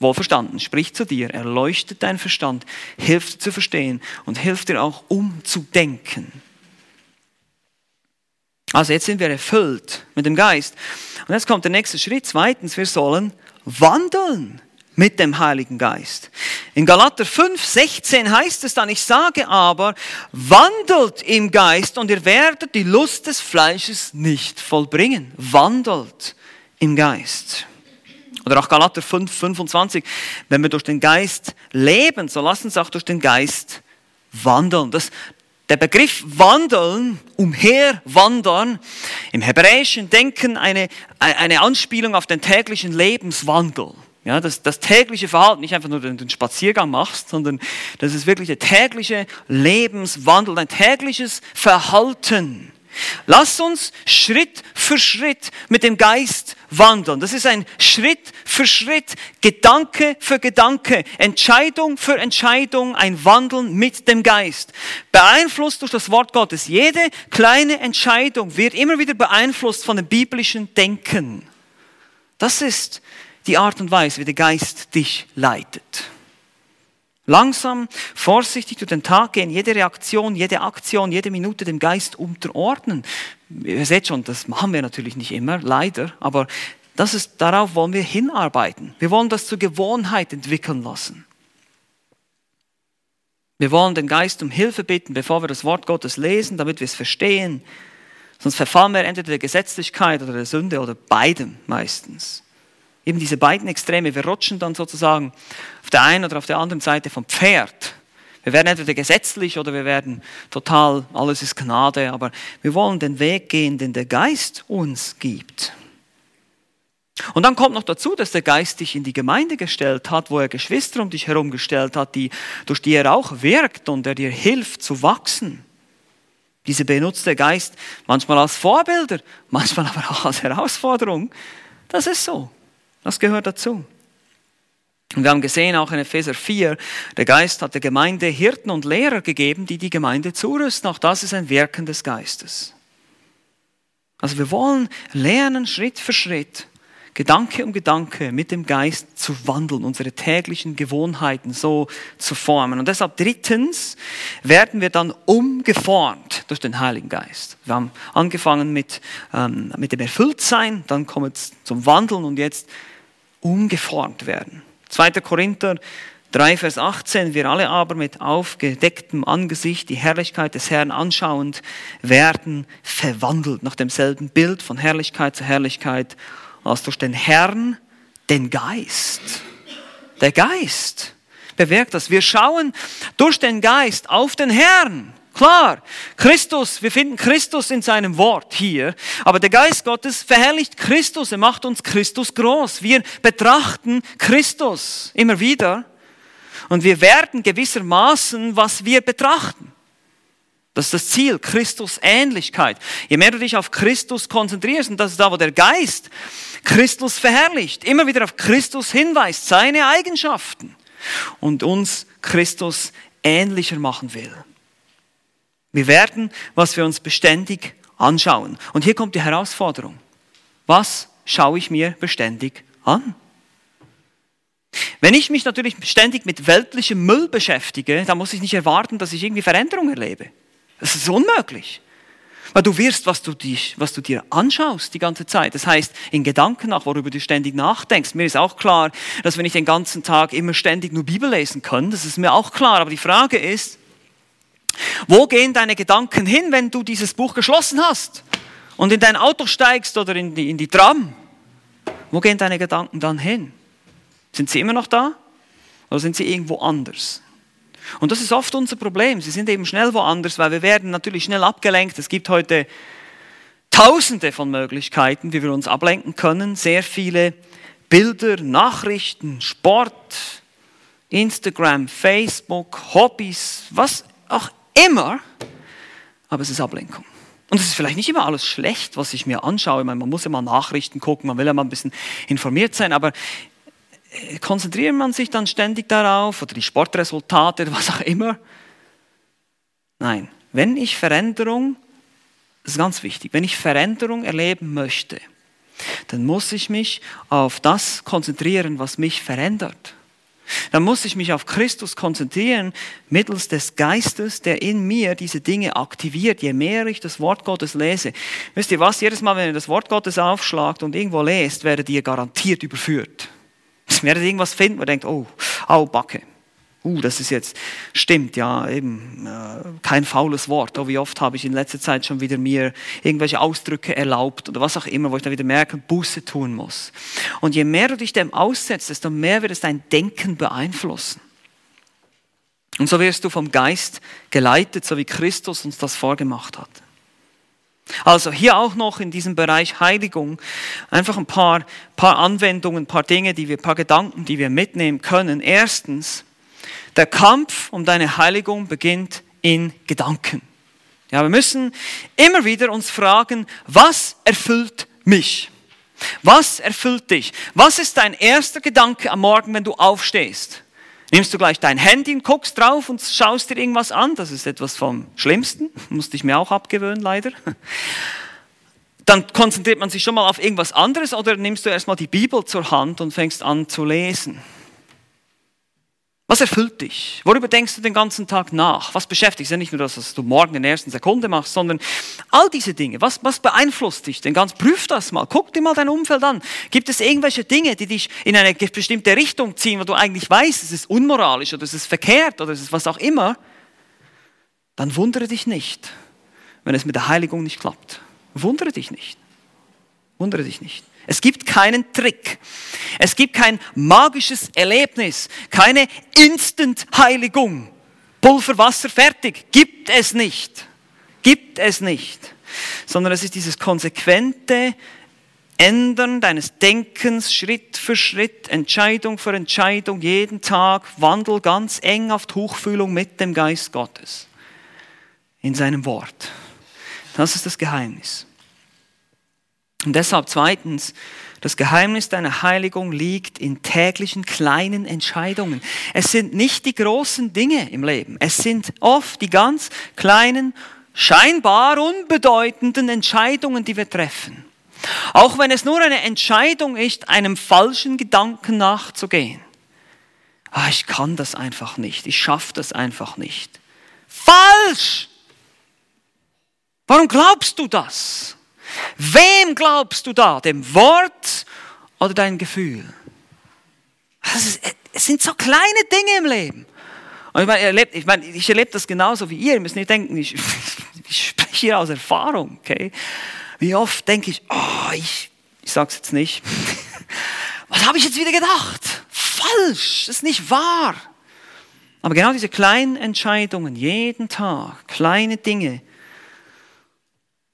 Wohlverstanden, spricht zu dir, erleuchtet deinen Verstand, hilft zu verstehen und hilft dir auch umzudenken. Also jetzt sind wir erfüllt mit dem Geist. Und jetzt kommt der nächste Schritt. Zweitens, wir sollen wandeln mit dem Heiligen Geist. In Galater 5, 16 heißt es dann, ich sage aber, wandelt im Geist und ihr werdet die Lust des Fleisches nicht vollbringen. Wandelt im Geist. Oder auch Galater 5, 25. Wenn wir durch den Geist leben, so lassen uns auch durch den Geist wandeln. Das, der Begriff wandeln, umherwandern, im hebräischen Denken eine, eine Anspielung auf den täglichen Lebenswandel. Ja, das, das tägliche Verhalten, nicht einfach nur den, den Spaziergang machst, sondern das ist wirklich der tägliche Lebenswandel, ein tägliches Verhalten. Lass uns Schritt für Schritt mit dem Geist wandeln. Das ist ein Schritt für Schritt, Gedanke für Gedanke, Entscheidung für Entscheidung, ein Wandeln mit dem Geist. Beeinflusst durch das Wort Gottes. Jede kleine Entscheidung wird immer wieder beeinflusst von dem biblischen Denken. Das ist die Art und Weise, wie der Geist dich leitet. Langsam, vorsichtig durch den Tag gehen, jede Reaktion, jede Aktion, jede Minute dem Geist unterordnen. Ihr seht schon, das machen wir natürlich nicht immer, leider, aber das ist, darauf wollen wir hinarbeiten. Wir wollen das zur Gewohnheit entwickeln lassen. Wir wollen den Geist um Hilfe bitten, bevor wir das Wort Gottes lesen, damit wir es verstehen. Sonst verfallen wir entweder der Gesetzlichkeit oder der Sünde oder beidem meistens. Eben diese beiden Extreme, wir rutschen dann sozusagen auf der einen oder auf der anderen Seite vom Pferd. Wir werden entweder gesetzlich oder wir werden total, alles ist Gnade, aber wir wollen den Weg gehen, den der Geist uns gibt. Und dann kommt noch dazu, dass der Geist dich in die Gemeinde gestellt hat, wo er Geschwister um dich herum gestellt hat, die, durch die er auch wirkt und der dir hilft zu wachsen. Diese benutzt der Geist manchmal als Vorbilder, manchmal aber auch als Herausforderung. Das ist so. Das gehört dazu. Und wir haben gesehen, auch in Epheser 4, der Geist hat der Gemeinde Hirten und Lehrer gegeben, die die Gemeinde zurüsten. Auch das ist ein Wirken des Geistes. Also wir wollen lernen, Schritt für Schritt, Gedanke um Gedanke mit dem Geist zu wandeln, unsere täglichen Gewohnheiten so zu formen. Und deshalb drittens werden wir dann umgeformt durch den Heiligen Geist. Wir haben angefangen mit, ähm, mit dem Erfülltsein, dann kommen wir zum Wandeln und jetzt umgeformt werden. 2. Korinther 3, Vers 18, wir alle aber mit aufgedecktem Angesicht die Herrlichkeit des Herrn anschauend werden verwandelt nach demselben Bild von Herrlichkeit zu Herrlichkeit als durch den Herrn den Geist. Der Geist bewirkt das. Wir schauen durch den Geist auf den Herrn. Klar, Christus, wir finden Christus in seinem Wort hier, aber der Geist Gottes verherrlicht Christus, er macht uns Christus groß. Wir betrachten Christus immer wieder und wir werden gewissermaßen, was wir betrachten. Das ist das Ziel, Christus Ähnlichkeit. Je mehr du dich auf Christus konzentrierst, und das ist da, wo der Geist Christus verherrlicht, immer wieder auf Christus hinweist, seine Eigenschaften und uns Christus ähnlicher machen will. Wir werden, was wir uns beständig anschauen. Und hier kommt die Herausforderung. Was schaue ich mir beständig an? Wenn ich mich natürlich ständig mit weltlichem Müll beschäftige, dann muss ich nicht erwarten, dass ich irgendwie Veränderung erlebe. Das ist unmöglich. Weil du wirst, was du, dich, was du dir anschaust die ganze Zeit. Das heißt, in Gedanken nach, worüber du ständig nachdenkst. Mir ist auch klar, dass wir nicht den ganzen Tag immer ständig nur Bibel lesen können. Das ist mir auch klar. Aber die Frage ist, Wo gehen deine Gedanken hin, wenn du dieses Buch geschlossen hast und in dein Auto steigst oder in die, in die Tram? Wo gehen deine Gedanken dann hin? Sind sie immer noch da oder sind sie irgendwo anders? Und das ist oft unser Problem. Sie sind eben schnell woanders, weil wir werden natürlich schnell abgelenkt. Es gibt heute tausende von Möglichkeiten, wie wir uns ablenken können. Sehr viele Bilder, Nachrichten, Sport, Instagram, Facebook, Hobbys, was auch immer. Aber es ist Ablenkung. Und es ist vielleicht nicht immer alles schlecht, was ich mir anschaue. Man muss ja mal Nachrichten gucken, man will ja mal ein bisschen informiert sein, aber äh, konzentriert man sich dann ständig darauf oder die Sportresultate, was auch immer? Nein, wenn ich Veränderung, das ist ganz wichtig, wenn ich Veränderung erleben möchte, dann muss ich mich auf das konzentrieren, was mich verändert. Dann muss ich mich auf Christus konzentrieren, mittels des Geistes, der in mir diese Dinge aktiviert, je mehr ich das Wort Gottes lese. Wisst ihr was? Jedes Mal, wenn ihr das Wort Gottes aufschlagt und irgendwo lest, werdet ihr garantiert überführt. Ihr werdet irgendwas finden, wo ihr denkt, oh, au, Backe uh, das ist jetzt, stimmt, ja, eben, äh, kein faules Wort. Oh, wie oft habe ich in letzter Zeit schon wieder mir irgendwelche Ausdrücke erlaubt oder was auch immer, wo ich dann wieder merke, Buße tun muss. Und je mehr du dich dem aussetzt, desto mehr wird es dein Denken beeinflussen. Und so wirst du vom Geist geleitet, so wie Christus uns das vorgemacht hat. Also hier auch noch in diesem Bereich Heiligung einfach ein paar, paar Anwendungen, ein paar Dinge, die wir, ein paar Gedanken, die wir mitnehmen können. Erstens, der Kampf um deine Heiligung beginnt in Gedanken. Ja, wir müssen immer wieder uns fragen, was erfüllt mich? Was erfüllt dich? Was ist dein erster Gedanke am Morgen, wenn du aufstehst? Nimmst du gleich dein Handy und guckst drauf und schaust dir irgendwas an? Das ist etwas vom Schlimmsten. Musste ich mir auch abgewöhnen, leider. Dann konzentriert man sich schon mal auf irgendwas anderes oder nimmst du erstmal die Bibel zur Hand und fängst an zu lesen. Was erfüllt dich? Worüber denkst du den ganzen Tag nach? Was beschäftigt dich? Ja nicht nur das, was du morgen in der ersten Sekunde machst, sondern all diese Dinge. Was, was beeinflusst dich denn ganz? Prüf das mal. Guck dir mal dein Umfeld an. Gibt es irgendwelche Dinge, die dich in eine bestimmte Richtung ziehen, wo du eigentlich weißt, es ist unmoralisch oder es ist verkehrt oder es ist was auch immer? Dann wundere dich nicht, wenn es mit der Heiligung nicht klappt. Wundere dich nicht. Wundere dich nicht. Es gibt keinen Trick. Es gibt kein magisches Erlebnis, keine Instant-Heiligung. Pulver, Wasser, fertig. Gibt es nicht. Gibt es nicht. Sondern es ist dieses konsequente Ändern deines Denkens Schritt für Schritt, Entscheidung für Entscheidung, jeden Tag, Wandel ganz eng auf Tuchfühlung mit dem Geist Gottes. In seinem Wort. Das ist das Geheimnis. Und deshalb zweitens, das Geheimnis deiner Heiligung liegt in täglichen kleinen Entscheidungen. Es sind nicht die großen Dinge im Leben. Es sind oft die ganz kleinen, scheinbar unbedeutenden Entscheidungen, die wir treffen. Auch wenn es nur eine Entscheidung ist, einem falschen Gedanken nachzugehen. Ah, ich kann das einfach nicht. Ich schaffe das einfach nicht. Falsch! Warum glaubst du das? Wem glaubst du da? Dem Wort oder dein Gefühl? Ist, es sind so kleine Dinge im Leben. Und ich meine, erlebt, ich, meine, ich erlebe das genauso wie ihr. Ihr müsst nicht denken, ich, ich spreche hier aus Erfahrung. Okay? Wie oft denke ich, oh, ich, ich sage es jetzt nicht. Was habe ich jetzt wieder gedacht? Falsch, das ist nicht wahr. Aber genau diese kleinen Entscheidungen, jeden Tag, kleine Dinge,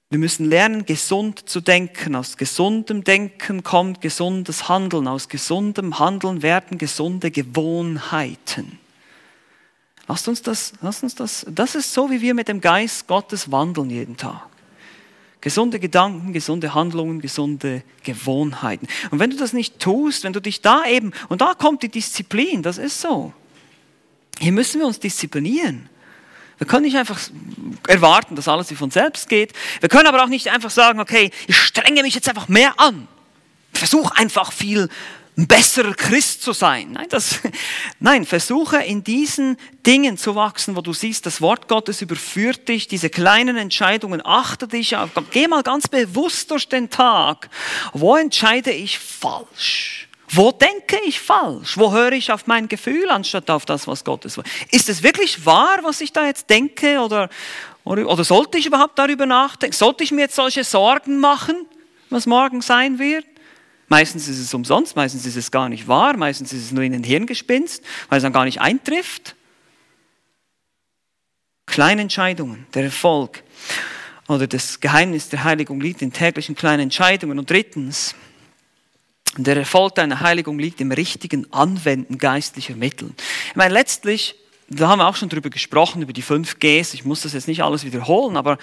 wir müssen lernen, gesund zu denken. Aus gesundem Denken kommt gesundes Handeln. Aus gesundem Handeln werden gesunde Gewohnheiten. Lasst uns das, lasst uns das, das ist so, wie wir mit dem Geist Gottes wandeln jeden Tag. Gesunde Gedanken, gesunde Handlungen, gesunde Gewohnheiten. Und wenn du das nicht tust, wenn du dich da eben, und da kommt die Disziplin, das ist so. Hier müssen wir uns disziplinieren. Wir können nicht einfach erwarten, dass alles wie von selbst geht. Wir können aber auch nicht einfach sagen, okay, ich strenge mich jetzt einfach mehr an. Versuch einfach viel besserer Christ zu sein. Nein, das, nein, versuche in diesen Dingen zu wachsen, wo du siehst, das Wort Gottes überführt dich, diese kleinen Entscheidungen, achte dich auf, geh mal ganz bewusst durch den Tag. Wo entscheide ich falsch? Wo denke ich falsch? Wo höre ich auf mein Gefühl anstatt auf das, was Gottes will? Ist es wirklich wahr, was ich da jetzt denke? Oder, oder, oder sollte ich überhaupt darüber nachdenken? Sollte ich mir jetzt solche Sorgen machen, was morgen sein wird? Meistens ist es umsonst, meistens ist es gar nicht wahr, meistens ist es nur in den Hirngespinst, weil es dann gar nicht eintrifft. Kleine Entscheidungen, der Erfolg oder das Geheimnis der Heiligung liegt in täglichen kleinen Entscheidungen. Und drittens, der Erfolg deiner Heiligung liegt im richtigen Anwenden geistlicher Mittel. Ich meine, letztlich, da haben wir auch schon drüber gesprochen, über die fünf Gs. Ich muss das jetzt nicht alles wiederholen, aber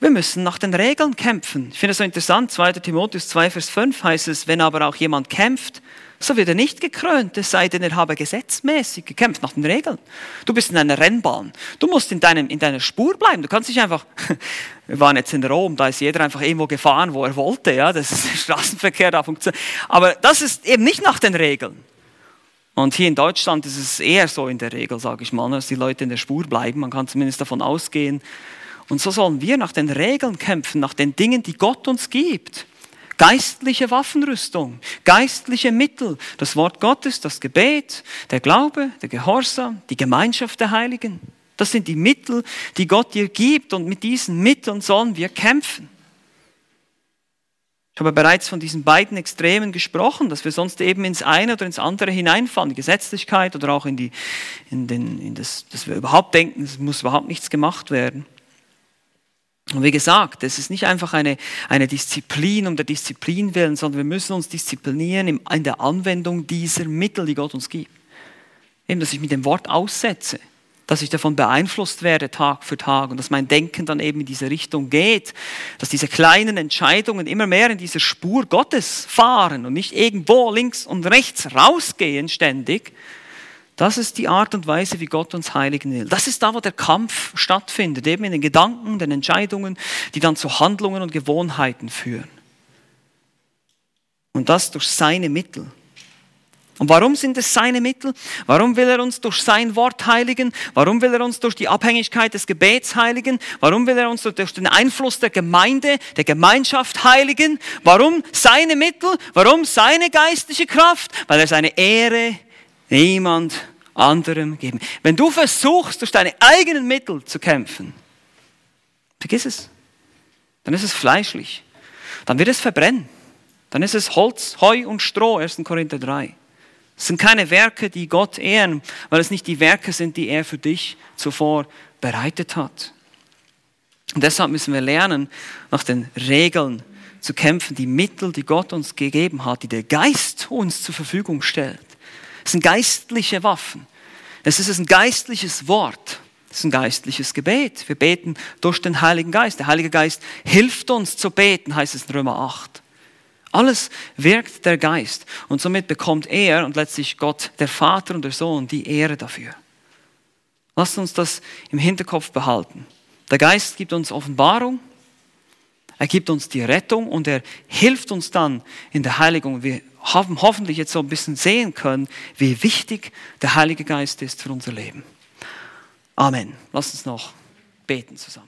wir müssen nach den Regeln kämpfen. Ich finde es so interessant, 2. Timotheus 2, Vers 5 heißt es, wenn aber auch jemand kämpft, so wird er nicht gekrönt, es sei denn, er habe gesetzmäßig gekämpft nach den Regeln. Du bist in einer Rennbahn. Du musst in, deinem, in deiner Spur bleiben. Du kannst nicht einfach, wir waren jetzt in Rom, da ist jeder einfach irgendwo gefahren, wo er wollte. Ja, das ist der Straßenverkehr da funktioniert. Aber das ist eben nicht nach den Regeln. Und hier in Deutschland ist es eher so in der Regel, sage ich mal, dass die Leute in der Spur bleiben. Man kann zumindest davon ausgehen. Und so sollen wir nach den Regeln kämpfen, nach den Dingen, die Gott uns gibt geistliche Waffenrüstung, geistliche Mittel, das Wort Gottes, das Gebet, der Glaube, der Gehorsam, die Gemeinschaft der Heiligen. Das sind die Mittel, die Gott dir gibt und mit diesen Mitteln sollen wir kämpfen. Ich habe bereits von diesen beiden Extremen gesprochen, dass wir sonst eben ins eine oder ins andere hineinfallen, die Gesetzlichkeit oder auch in, die, in, den, in das, dass wir überhaupt denken, es muss überhaupt nichts gemacht werden. Und wie gesagt, es ist nicht einfach eine, eine Disziplin um der Disziplin willen, sondern wir müssen uns disziplinieren in der Anwendung dieser Mittel, die Gott uns gibt. Eben, dass ich mit dem Wort aussetze, dass ich davon beeinflusst werde Tag für Tag und dass mein Denken dann eben in diese Richtung geht, dass diese kleinen Entscheidungen immer mehr in dieser Spur Gottes fahren und nicht irgendwo links und rechts rausgehen ständig, das ist die Art und Weise, wie Gott uns heiligen will. Das ist da, wo der Kampf stattfindet, eben in den Gedanken, den Entscheidungen, die dann zu Handlungen und Gewohnheiten führen. Und das durch seine Mittel. Und warum sind es seine Mittel? Warum will er uns durch sein Wort heiligen? Warum will er uns durch die Abhängigkeit des Gebets heiligen? Warum will er uns durch den Einfluss der Gemeinde, der Gemeinschaft heiligen? Warum seine Mittel? Warum seine geistliche Kraft? Weil er seine Ehre niemand anderem geben. Wenn du versuchst, durch deine eigenen Mittel zu kämpfen, vergiss es. Dann ist es fleischlich. Dann wird es verbrennen. Dann ist es Holz, Heu und Stroh, 1. Korinther 3. Es sind keine Werke, die Gott ehren, weil es nicht die Werke sind, die er für dich zuvor bereitet hat. Und deshalb müssen wir lernen, nach den Regeln zu kämpfen, die Mittel, die Gott uns gegeben hat, die der Geist uns zur Verfügung stellt. Es sind geistliche Waffen. Es ist ein geistliches Wort. Es ist ein geistliches Gebet. Wir beten durch den Heiligen Geist. Der Heilige Geist hilft uns zu beten, heißt es in Römer 8. Alles wirkt der Geist. Und somit bekommt er und letztlich Gott, der Vater und der Sohn, die Ehre dafür. Lasst uns das im Hinterkopf behalten. Der Geist gibt uns Offenbarung, er gibt uns die Rettung und er hilft uns dann in der Heiligung. Wir haben hoffentlich jetzt so ein bisschen sehen können, wie wichtig der Heilige Geist ist für unser Leben. Amen. Lass uns noch beten zusammen.